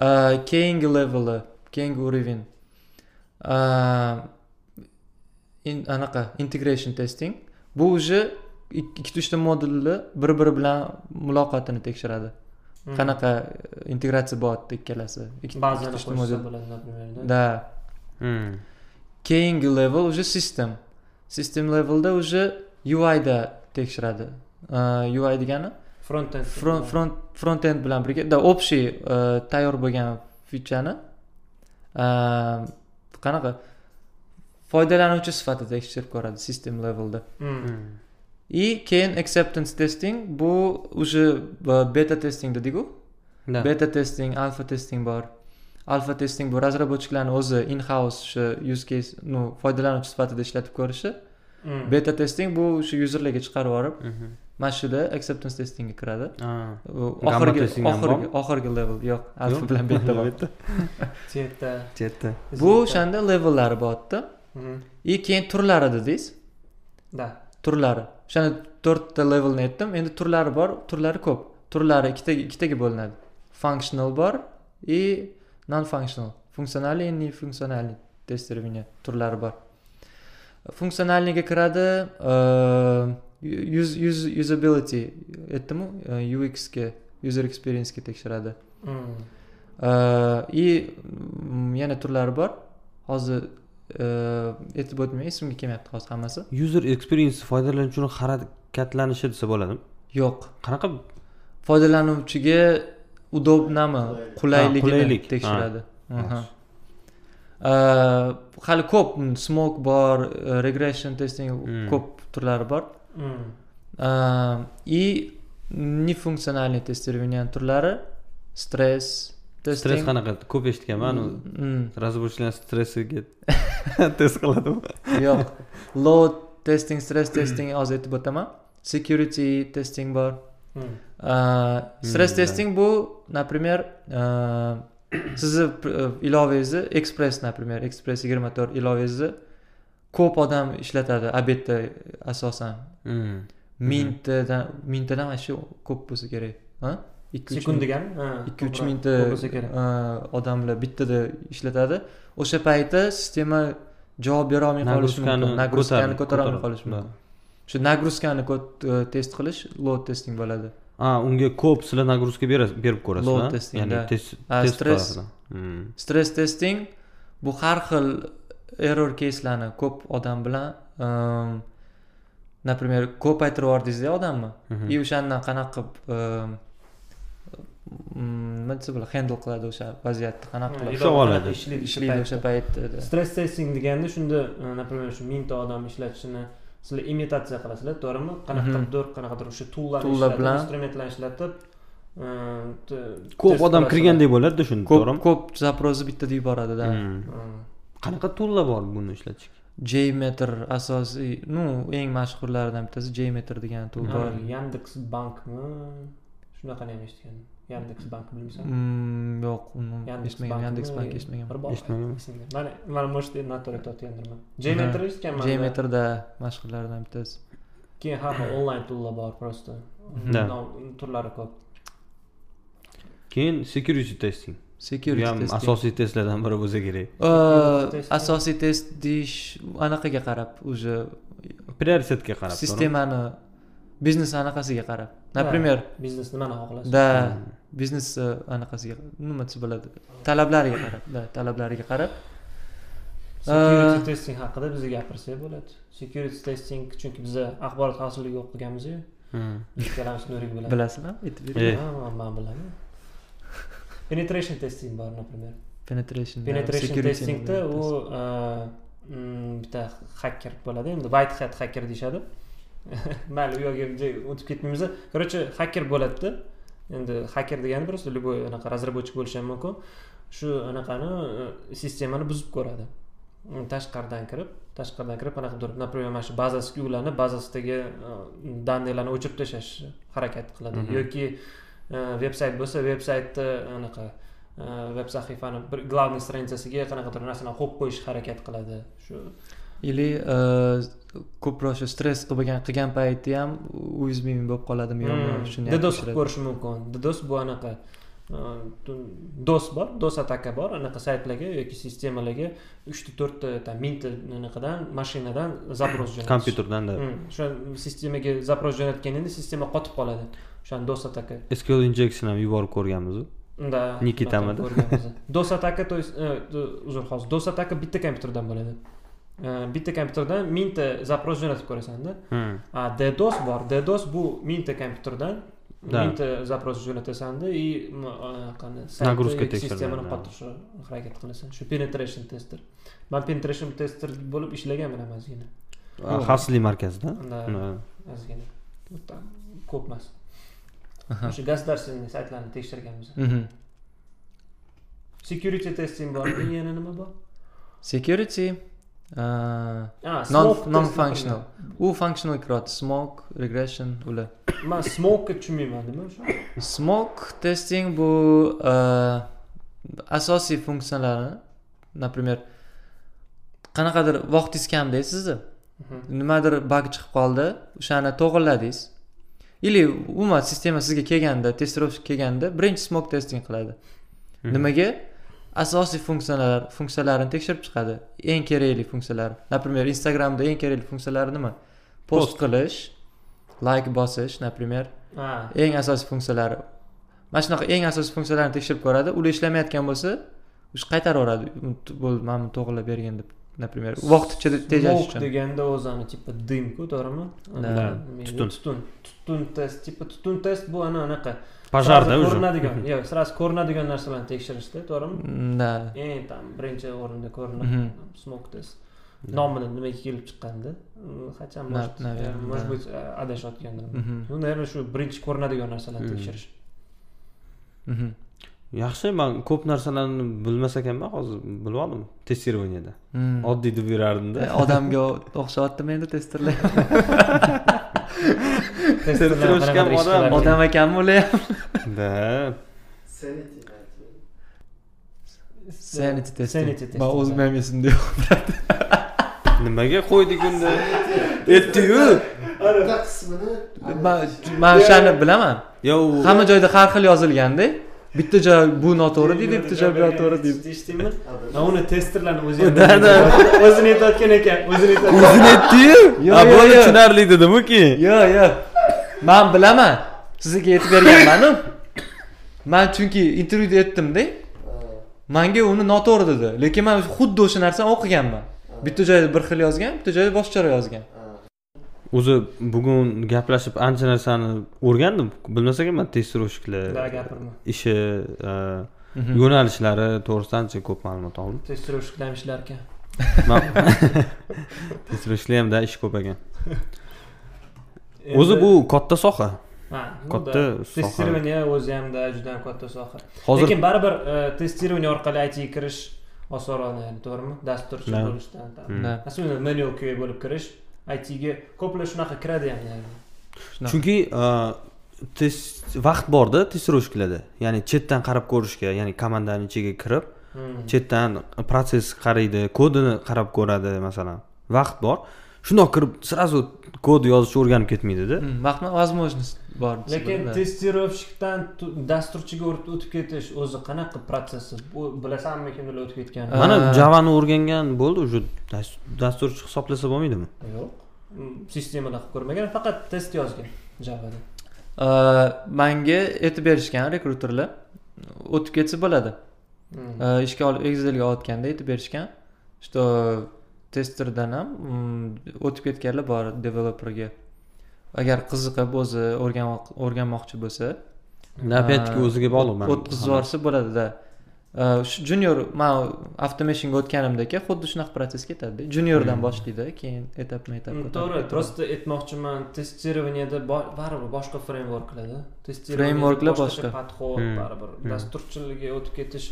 E, keyingi leveli keyingi уровень anaqa integration testing. Bu уже ik- ikkita uchta modulni bir biri bilan muloqotini tekshiradi. Qanaqa integratsiya bo'lyapti ikkalasi? Ba'zan да keyingi level уже system system levelda уже uida tekshiradi. Ui degani? Front end front front end bilan birga да общий tayyor bo'lgan fichani qanaqa? Foydalanuvchi sifatida tekshirib ko'radi system levelda и keyin acceptance testing bu уже beta testing dediku? Beta testing alfa testing bor. Alfa testing bu разработчикlarni o'zi in house o'sha use case ну foydalanuvchi sifatida ishlatib ko'rishi. Beta testing bu o'sha yuzerlarga chiqarib yuborib mana shu yerda acceptance testingga kiradi. Oxirgi oxirgi oxirgi level yo'q alfa bilan beta bor. Chetda. Chetda. Bu o'shanda levellari bo'lyapti и keyin turlari dedingiz? Да. Turlari o'shanda to'rtta levelni aytdim. Endi turlari bor turlari ko'p. Turlari ikkitaga ikkitaga bo'linadi. Functional bor и non functional funksionalniy не funksionalniy тестирование turlari bor. Funksionalniyga kiradi usability aytdimu? Uxga user experiencega tekshiradi. И yana turlari bor. Hozir aytib o'tmay esimga kelmayapti hozir hammasi. User experience foydalanuvchini harakatlanishi desa bo'ladimi? Yo'q. Qanaqa? Foydalanuvchiga удобными qulayligini tekshiradi. hali ko'p smok bor regression testing ko'p turlari bor. И неfunksionальный тестирование turlari stress stress qanaqa ko'p eshitganman разработчиklar stressiga test qiladimi yo'q load testing stress testing hozir aytib o'taman security testing bor stress testing bu например sizni ilovangizni express например express yigirma to'rt ilovangizni ko'p odam ishlatadi obedda asosan mingtadan mingtadan mana shu ko'p bo'lsa kerak ikki sekund degani? Ikki uch mingta odamlar bittada ishlatadi. O'sha payti sistema javob berolmay qolishi mumkin. Nagruzkani ko'tarolmay qolishi mumkin. Shu nagruzkani test qilish load testing bo'ladi. A unga ko'p sizlar nagruzka berib ko'rasiz load testing ya'ni stress stress testing bu har xil error keyslarni ko'p odam bilan например ko'p aytirib yubordingizda odamni. И o'shandan qanaqa qilib nima desa bo'ladi handle qiladi o'sha vaziyatni qanaqa qilib ushlab oladi ishlaydi o'sha paytda stress testing deganda shunda например shu mingta odam ishlatishini sizlar imitatsiya qilasizlar to'g'rimi qanaqadir qanaqadir o'sha tullar bilan instrumentlarni ishlatib ko'p odam kirgandek bo'ladida shunda to'g'rimi ko'p zaprozni bittada yuboradida qanaqa tullar bor buni ishlatishga jmeter asosiy ну eng mashhurlaridan bittasi jmeter degan tul bor yandeks bankmi shunaqani ham eshitganman yandeks bank bilmaysan yo'q uni eshitmagan yandeks bank eshitmagan bir bor mana mana может noto'g'ri aytayotgandirman jmeter eshitganman jmeterda mashhurlaridan bittasi keyin har xil onlayn tullar bor просто turlari ko'p keyin security testing. Security ham testing. asosiy testlardan biri bo'lsa kerak asosiy test deyish anaqaga qarab уже prioritetga qarab sistemani biznes anaqasiga qarab. Например biznes nimani xohlasa. Да biznes anaqasiga nima desa bo'ladi? Talablariga qarab да talablariga qarab. Security testing haqida bizga gapirsak bo'ladi. Security testing chunki biza axborot xavfsizligi o'qiganmizu ikkalamiz nurik bilan bilasizmi? Aytib bering. man bilaman. Penetration testing bor например penetration penetration testingda u bitta hacker bo'ladi. Endi white hat hacker deyishadi. Mayli u yoqga o'tib ketmaymiz короче hacker bo'ladida endi hacker degani просто любой anaqa разработчик bo'lishi ham mumkin. Shu anaqani sistemani buzib ko'radi. Tashqaridan kirib tashqaridan kirib qanaqadir например mana shu bazasiga ulanib bazasidagi данныйlarni o'chirib tashlashni harakat qiladi. Yoki veb sayt bo'lsa veb saytni anaqa veb sahifani bir главный stranitsasiga qanaqadir narsani qo'yib qo'yishga harakat qiladi. Shu или ko'proq shu stress qilgan qilgan paytda ham уязвимый bo'lib qoladimi yo'qmi shuni ddos qilib ko'rishi mumkin. Ddos bu anaqa dos bor dos ataka bor. Anaqa saytlarga yoki sistemalarga uchta to'rtta там mingta anaqadan mashinadan запрос jo'natish. Kompyuterdan o'sha sistemaga запрос jo'natganingda sistema qotib qoladi. O'shani dos ataka. Sql injection ham yuborib ko'rganmiz да nikitamidi dos ataka то есть uzr hozir dos ataka bitta kompyuterdan bo'ladi bitta kompyuterdan mingta запрос jo'natib ko'rasanda. A ddos bor. Ddos bu mingta kompyuterdan mingta запрос jo'natasanda и qani нагрузка sistemani qottirishga harakat qilasan. Shu penetration tester. Man penetration tester bo'lib ishlaganman ham ozgina xavfsizlik markazida? Ozgina ko'p emas. O'sha государственный saytlarni tekshirganmiz security testing bor yana nima bor? Security non functional u functional kiradi smoke regression ular man smokga tushunmayman nima o'sha smoke testing bu asosiy funksiyalarni например qanaqadir vaqtingiz kamda sizni nimadir bag chiqib qoldi o'shani to'g'irladingiz или umuman sistema sizga kelganda testirovщик kelganda birinchi smoke testing qiladi nimaga asosiy funksiyalar funksiyalarini tekshirib chiqadi. Eng kerakli funksiyalar например instagramda eng kerakli funksiyalari nima? Post qilish like bosish например eng asosiy funksiyalari. Mana shunaqa eng asosiy funksiyalarni tekshirib ko'radi. Ular ishlamayotgan bo'lsa o'sha qaytarib yuboradi. Bo'ldi mana buni to'g'irlab bergin deb например vaqt ichida tejash uchun. Deganda o'zi типа dымku to'g'rimi? Tutun tutun. tutun test типа tutun test bu ana anaqa pojarda ko'rinadigan yo'q сразу ko'rinadigan narsalarni tekshirishda to'g'rimi да. Eng там birinchi o'rinda ko'rinadi smok test nomini nimaga kelib chiqqanda хотя может может быть adashayotgandirman ну наверное shu birinchi ko'rinadigan narsalarni tekshirish yaxshi man ko'p narsalarni bilmas ekanman hozir bilib oldim testirованияda oddiy deb yurardimda odamga o'xshayaptimi endi testerlar testerishgan odam odam да sanity test sanity test man o'zim ham esimda yo'q nimaga qo'ydik unda aytdiyu qismini man o'shani bilaman yo hamma joyda har xil yozilganda bitta joy bu noto'g'ri deydi bitta joy bu noto'g'ri deydi eshitdingmi uni testerlarni o'zi o'zini aytayotgan ekan o'zini o'zini aytdiyu Yo'q, a yo'q. tushunarli dedimu keyin yo'q yo'q man bilaman sizga aytib berganmanu man chunki intervyuda aytdimda manga uni noto'g'ri dedi lekin man xuddi o'sha narsani o'qiganman bitta joyda bir xil yozgan bitta joyda boshqacharoq yozgan o'zi bugun gaplashib ancha narsani o'rgandim. Bilmas ekanman testirovщикlar da gapirma. ishi e, yo'nalishlari to'g'risida ancha ko'p ma'lumot oldim. Testeruvщикlar ishlar ekan. Testirovщикlar hamda ish ko'p ekan. O'zi bu katta soha. Ha katta soha. testirование o'zi hamda juda ham katta soha. Hozir lekin baribir e, testirование orqali itga kirish osonroq to'g'rimi? Dasturchi bo'lishdan masalan manual bo'lib kirish itga ko'plar shunaqa kiradi ham chunki e, test vaqt borda testirovщикlarda ya'ni chetdan qarab ko'rishga ya'ni komandani ichiga kirib Hmm. chetdan protsess qaraydi kodini qarab ko'radi masalan. Vaqt bor. Shundoq kirib сразу kod yozishni o'rganib ketmaydida. Hmm, vaqtni возможность bor lekin testirovщикdan tu- dasturchiga o't- o'tib ketish o'zi qanaqa protsessi bu bilasanmi kimlar o'tib ketgan. Mana javani o'rgangan bo'ldi уже das- dasturchi hisoblasa bo'lmaydimi? Yo'q. Mm, sistemada qilib ko'rmagan faqat test yozgan javada. Manga aytib berishgan rekruterlar o'tib ketsa bo'ladi. Э, ishga olib exilga olayotganda aytib berishgan. Что testerdan ham mm, o'tib ketganlar bor developerga agar qiziqib o'zi o'rganmoq- o'rganmoqchi bo'lsa опять-таки o'ziga bog'liq o'tkazib yuborsa bo'ladida shu junior man avtomashinga o'tganimdaka xuddi shunaqa protsess ketadida juniordan Hmm. boshlaydi keyin etapma etap Mm, ko'tarib to'g'ri просто aytmoqchiman testirованияda bo- baribir boshqa frameworklarda Frameworklar boshqa. подход Hmm. baribir Hmm. dasturchilikka o'tib ketish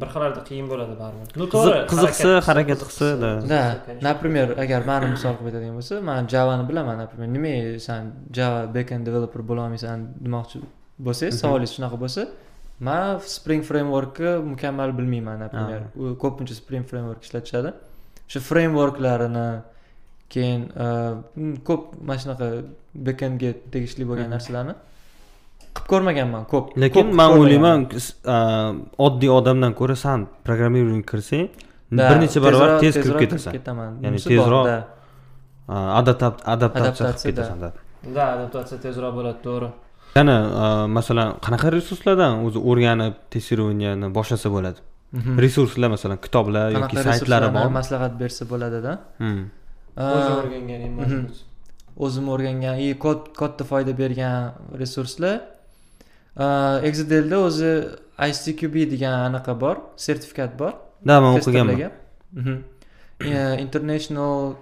bir xillarda qiyin bo'ladi baribir. Ну Qiziq- to'g'ri qiziqsa, harakat qilsa, da. да например agar mani misol qilib aytadigan bo'lsa man javani bilaman например nimaga san java backend developer bo'lolmaysan demoqchi bo'lsangiz savolingiz shunaqa bo'lsa man spring frameworkni mukammal bilmayman например. U ko'pincha spring framework ishlatishadi o'sha frameworklarini keyin mm, ko'p mana shunaqa backendga tegishli bo'lgan narsalarni qilib ko'rmaganman ko'p lekin man o'ylayman oddiy odamdan ko'ra san programmирование kirsang bir necha barobar tez kirib ketasan. ketaman. Ya'ni bor, tezroq adaptatsiya qilib ketasan да. adaptatsiya tezroq bo'ladi to'g'ri. Yana masalan qanaqa resurslardan o'zi o'rganib testirovanieni boshlasa bo'ladi? Mhm. resurslar masalan kitoblar yoki saytlari bormi? maslahat bersa bo'ladida Hmm. o'zi o'rgangan Mhm. o'zim o'rgangan и kod- katta foyda bergan resurslar exadelda o'zi icqb degan anaqa bor sertifikat bor. Да man o'qiganman Mhm. Yeah, international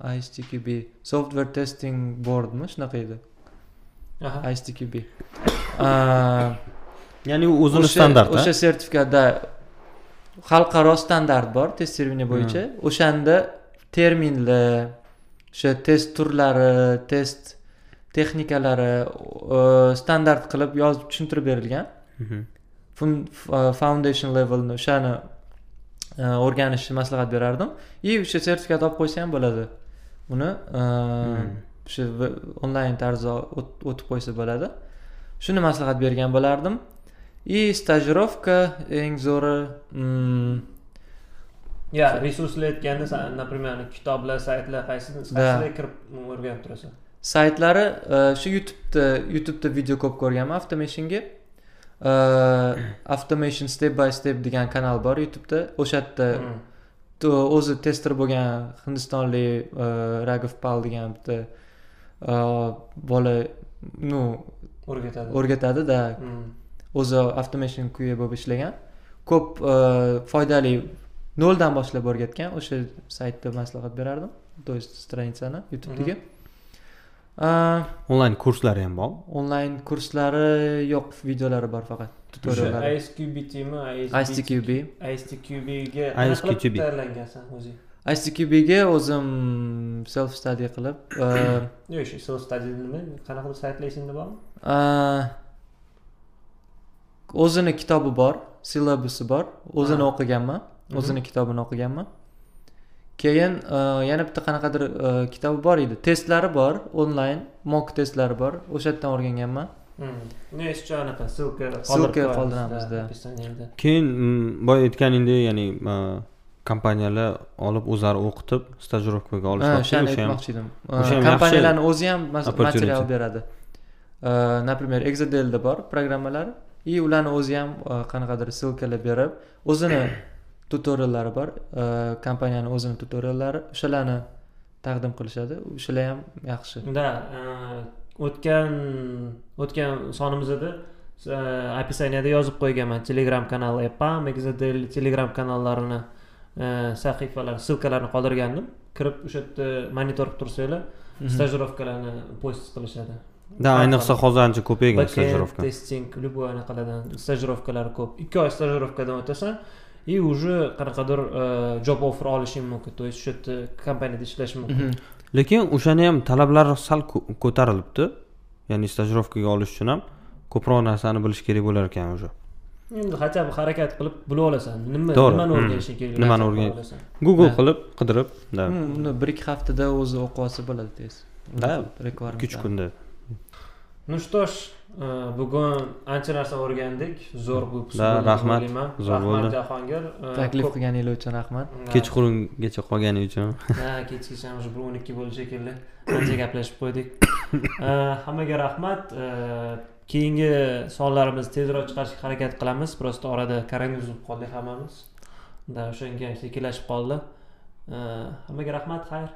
icqb software testing boardmi shunaqa edi Aha. icqb ya'ni u o'zini standart o'sha sertifikatda xalqaro standart bor testirование bo'yicha o'shanda terminlar o'sha test turlari test texnikalari standart qilib yozib tushuntirib berilgan. Mhm. F- foundation levelni o'shani e, o'rganishni maslahat berardim. И o'sha sertifikat olib qo'ysa ham bo'ladi. Uni e, o'sha v- onlayn tarzda o't- o'tib qo'ysa bo'ladi. Shuni maslahat bergan bo'lardim. И stajirovka eng zo'ri ya resurslar aytganda san например kitoblar saytlar qaysini Да. qaysilarga kirib o'rganib turasan saytlari e, shu youtubeda youtubeda video ko'p ko'rganman automationga E, automation step by step degan kanal bor youtubeda. O'sha yerda Mm. to- o'zi tester bo'lgan hindistonlik e, ragov pal degan bitta bola ну o'rgatadi. o'rgatadi да Mm. o'zi automation QA bo'lib ishlagan. Ko'p foydali noldan boshlab o'rgatgan. O'sha saytda maslahat berardim. То есть stranitsani youtubedagi onlayn kurslari ham bormi onlayn kurslari yo'q videolari bor faqat tutoriallari ISQBTmi ICQB ISTQBga ISQB. tayyorlangansan o'zing? ICQBga o'zim self study qilib yo'q shu self study nima? Qanaqa bir saytlar esingda bormi? o'zini kitobi bor sillabusi bor. O'zini o'qiganman. O'zini kitobini o'qiganman keyin e, yana bitta qanaqadir e, kitobi bor edi. Testlari bor onlayn mock testlari bor. O'sha yerdan o'rganganman. Ne еще anaqa? Ссылка Ссылка qoldiramiz, keyin boya aytganingdek ya'ni a, kompaniyalar olib o'zlari o'qitib stajirovkaga olishmoqchi o'shani o'sha ham aytmoqchi edim. kompaniyalarni o'zi ham material beradi. Например exadelda bor programmalar и ularni o'zi ham e, qanaqadir ссылкаlar berib o'zini tutoriallari bor. E, kompaniyani o'zini tutoriallari o'shalarni taqdim qilishadi. O'shalar ham yaxshi. Да o'tgan o'tgan sonimizda e, описаниеda yozib qo'yganman. Telegram kanal epam telegram kanallarini e, sahifalar ссылкalarini qoldirgandim. Kirib o'sha yerda monitor qilib tursanglar stajirovkalarni post qilishadi. Да ayniqsa hozir ancha ko'paygan stajirovka. testing любой anaqalardan stajirovkalar ko'p. Ikki oy stajirovkadan o'tasan и уже qanaqadir e, job offer olishing mumkin. То есть o'sha yerda kompaniyada ishlash mumkin. Lekin o'shani ham talablari sal ko- ko'tarilibdi. Ya'ni stajirovkaga olish uchun ham ko'proq narsani bilish kerak bo'lar ekan уже. Endi хотя бы harakat qilib bilib olasan. Nima To'g'ri. nimani o'rganishing kerak? Nimani o'rgan- google Да. qilib qidirib да. Uni bir ikki haftada o'zi o'qib olsa bo'ladi tez. Да, requirement ikki uch kunda. Ну что ж bugun ancha narsa o'rgandik. Zo'r deb rahmat. Zo'r rahmat bo'ldi. jahongir. E, taklif qilganingiz uchun rahmat. Kechqurungacha qolganing uchun. Ha kechgacha уже bir o'n ikki bo'ldi shekilli. Ancha gaplashib qo'ydik. Hammaga rahmat. Keyingi sonlarimizni tezroq chiqarishga harakat qilamiz. Просто orada koronavirus bo'lib qoldik hammamiz. Да o'shanga sekinlashib qoldi. Hammaga rahmat xayr